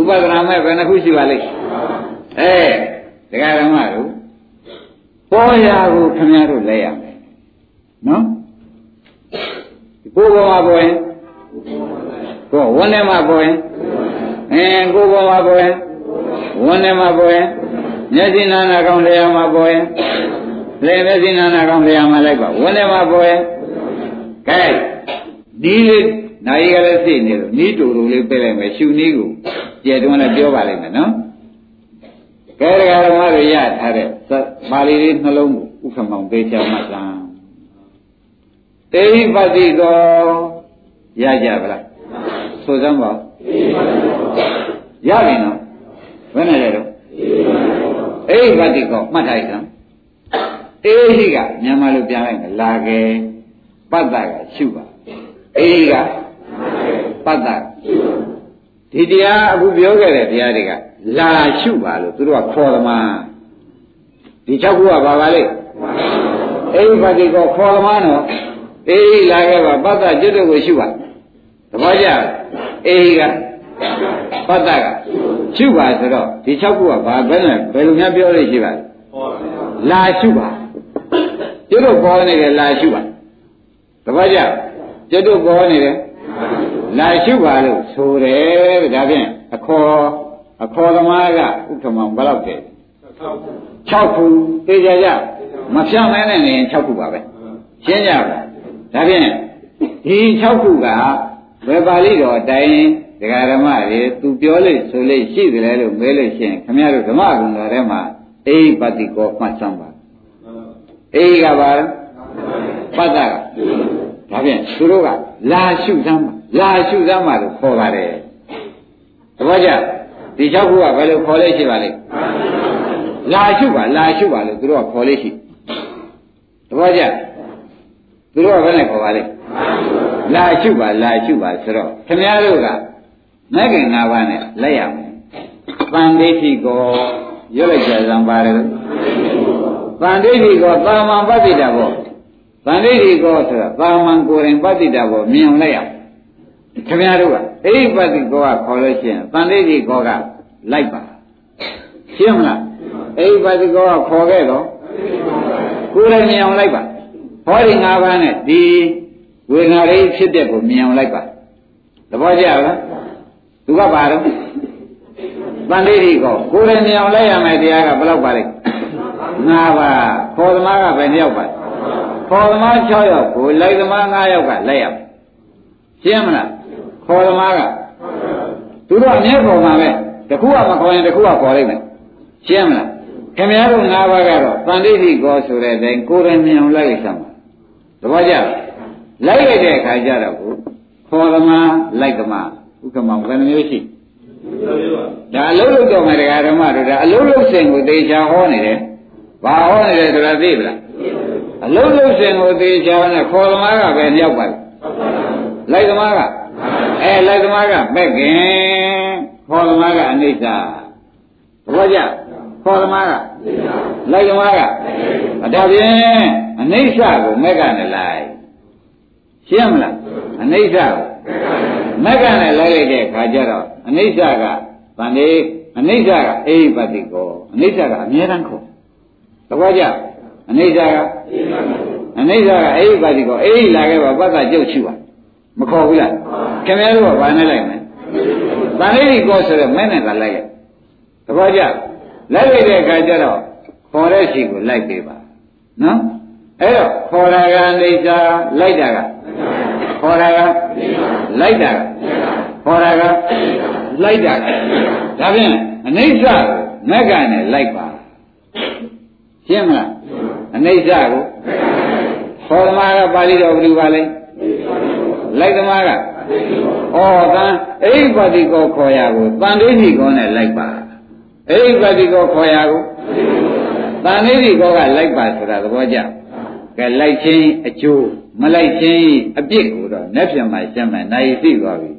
ဥပဒနာမဲ့ဘယ်နှခုရှိပါလိမ့်အဲဒကာဓမ္မတို့ပေါ်ရာကိုခင်ဗျားတို့လဲရမယ်နော်ကိုယ်ပေါ်မှာပေါ်ရင်ကိုယ်ဝန်းထဲမှာပေါ်ရင်အဲကိုယ်ပေါ်မှာပေါ်ရင်ဝန်းထဲမှာပေါ်ရင်မျက်စိနာနာကောင်းတရားမှာပေါ်ရင် လေမျက်စိနာနာကောင်းတရားမှာလိုက်ပါဝန်းထဲမှာပေါ်ရင်ကဲဒီလေးနိုင်ရလည်းသိနေလို့နီးတူတူလေးပြလိုက်မယ်ရှူနည်းကိုကျေတွန်းလည်းပြောပါလိမ့်မယ်နော်ကဲဒကာဓမ္မတွေရထားတဲ့ပါဠိလေးနှလုံးကိုဥက္ကမောင်ပေးချမှတ်တာတေဟိပတိကောရကြဗလားဆိုစမ်းပါရပြီနော်ဘယ်နဲ့လဲတော့အေဟိပတိကောမှတ်ထားရအောင် တေဟိကမြန်မာလိုပြန်လိုက်မယ်လာကေပတ္တကရှုပါအေဟိကပတ္တဒီတရားအခုပြောခဲ့တဲ့တရားတွေကလာရှုပါလို့သူတို့ကခေါ်သမားဒီ၆ခုကဘာပါလဲအိဗတိကောခေါ်သမားနော်အေးလာခဲ့ပါပတ္တကျွတ်ကိုရှုပါသဘောကျအေးကပတ္တကရှုပါဆိုတော့ဒီ၆ခုကဘာပဲလဲဘယ်လိုများပြောလို့ရှိပါလဲလာရှုပါ ကျွတ်ပေါ်နေတယ်လာရှုပါသဘောကျကျွတ်ပေါ်နေတယ်လာရှုပါလို့ဆိုတယ်ဒါဖြင့်အခေါ်အခေါ်သမားကဥက္ကမောင်ဘယ်လောက်တည်း6ခုသိကြကြမဖြောင်းမဲနဲ့နေရင်6ခုပါပဲရှင်းကြပါဒါဖြင့်ဒီ6ခုကဘယ်ပါဠိတော်အတိုင်းဒကာဓမ္မတွေသူပြောလို့ဆိုလို့ရှိတယ်လို့မဲလို့ရှိရင်ခမရတို့ဓမ္မကုံတော်ထဲမှာအိပတိကောမှတ်စမ်းပါ အိကပါပတ္တကဒါဖြင့်သူတို့ကလာရှုစမ်းပါလာရှုစမ်းပါလို့ခေါ်ပါတယ်သဘောကျဒီ၆ခုကဘယ်လိုခေါ်လဲရှိပါလိမ့်လာရှုပါလာရှုပါလို့သူတို့ကခေါ်လေးရှိသဘောကျသူတို့ကဘယ်နဲ့ခေါ်ပါလိမ့်လာရှုပါလာရှုပါဆိုတော့ခင်ဗျားတို့ကမဂ္ဂင်၅ပါးနဲ့လက်ရမယ်ပန္ဒိဋ္ဌိကောရွတ်လိုက်ကြစံပါတယ်ပ န္ဒိဋ္ဌိကောသာမန်ပတ္တိတာဘောပန္ဒိဋ္ဌိကောဆိုတာသာမန်ကိုယ်ရင်ပတ္တိတာဘောမြင်အောင်လိုက်ရခင်ဗျားတို့ကအိပတ္တိကောကခေါ်လို့ရှိရင်ပန္ဒိဋ္ဌိကောကလိုက်ပါရှင်းမလားအိပတ္တိကောကခေါ်ခဲ့တော့ကိုယ်ရင်မြင်အောင်လိုက်ပါဟောဒီ၅ပါးနဲ့ဒီဝေဒနာလေးဖြစ်တဲ့ကိုမြင်အောင်လိုက်ပါသဘောကျလားသူကပါတော့တန်လေးကြီးကောကိုယ်ရင်မြင်အောင်လိုက်ရမယ်တရားကဘယ်လောက်ပါလဲ ၅ပါးခေါ်သမားကဘယ်နှယောက်ပါခေါ်သမား6ယောက်ကိုလိုက်သမား9ယောက်ကလိုက်ရမယ်ရှင်းမလားခေါ်သမားကသူတို့အမြဲပေါ်မှာပဲတခုကမခေါ်ရင်တခုကခေါ်လိုက်မယ်ရှင်းမလားခင်ဗျားတို့၅ပါးကတော့တန်တိတိကောဆိုတဲ့အတိုင်းကိုယ်ရင်မြင်အောင်လိုက်ရစမ်းပါသဘောကျလိုက်လိုက်တဲ့အခါကျတော့ကိုခေါ်သမားလိုက်သမားဥက္ကမောင်ဘယ်နှမျိုးရှိဒါအလုံးလုံးတော့မယ်တရားဓမ္မတို့ဒါအလုံးလုံးစင်ကိုသေချာဟောနေတယ် ဘာဟောနေတယ်ဆိုတာသိပလားအလုံးလုံးစင်ကိုသေချာနဲ့ခေါ်သမားကပဲလျောက်ပါလိုက်သမားကအဲလိုက်သမားကပဲ့ခင်ခေါ်သမားကအနိစ္စဘောကြခေါ်သမားကလိုက်သမားကအဒါဖြင့်အနိစ္စကိုမက်ကနဲ့လိုက်ရှင်းမလားအနိစ္စကိုမက်ကနဲ့လိုက်လိုက်တဲ့အခါကျတော့အနိစ္စကဗန္ဒီအနိစ္စကအိပတိကောအနိစ္စကအမြဲတမ်းခေါ် တကွာကြအနိစ္စကအနိစ္စကအိပတိကောအိလာခဲ့ပါပတ္တကြုတ်ချူပါမခေါ်ဘူးလားခင်ဗျားတို့ကဘာနဲ့လိုက်မလဲဗန္ဒီကောဆိုတော့မဲနဲ့ကလိုက်ရတကွာကြလိုက်လိုက်တဲ့အခါကျတော့ခေါ်တဲ့ရှိကိုလိုက်ပေးပါနော်အဲ့တော့ခေါ်တာကအိစ္စလိုက်တာကခေါ်တာကလိုက်တာကခေါ်တာကလိုက်တာကဒါဖြင့်အနိစ္စကိုမက်ကနဲ့လိုက်ပါ ရှင်းမလားအနိစ္စကိုခေါ်သမားကပါဠိတော်ဘယ်လိုပါလဲလိုက်သမားကဩတန်အိဗ္ဗတိကောခေါ်ရကိုတန်လေးကြီးကောနဲ့လိုက်ပါအိဗ္ဗတိကောခေါ်ရကိုတန်လေးကြီးကောကလိုက်ပါဆိုတာသဘောကျကဲလိုက်ချင်းအကျိုးမလိုက်ချင်းအပြစ်ကိုတော့လက်ပြန်မှရှင်းမယ်နိုင်သိသွားပြီ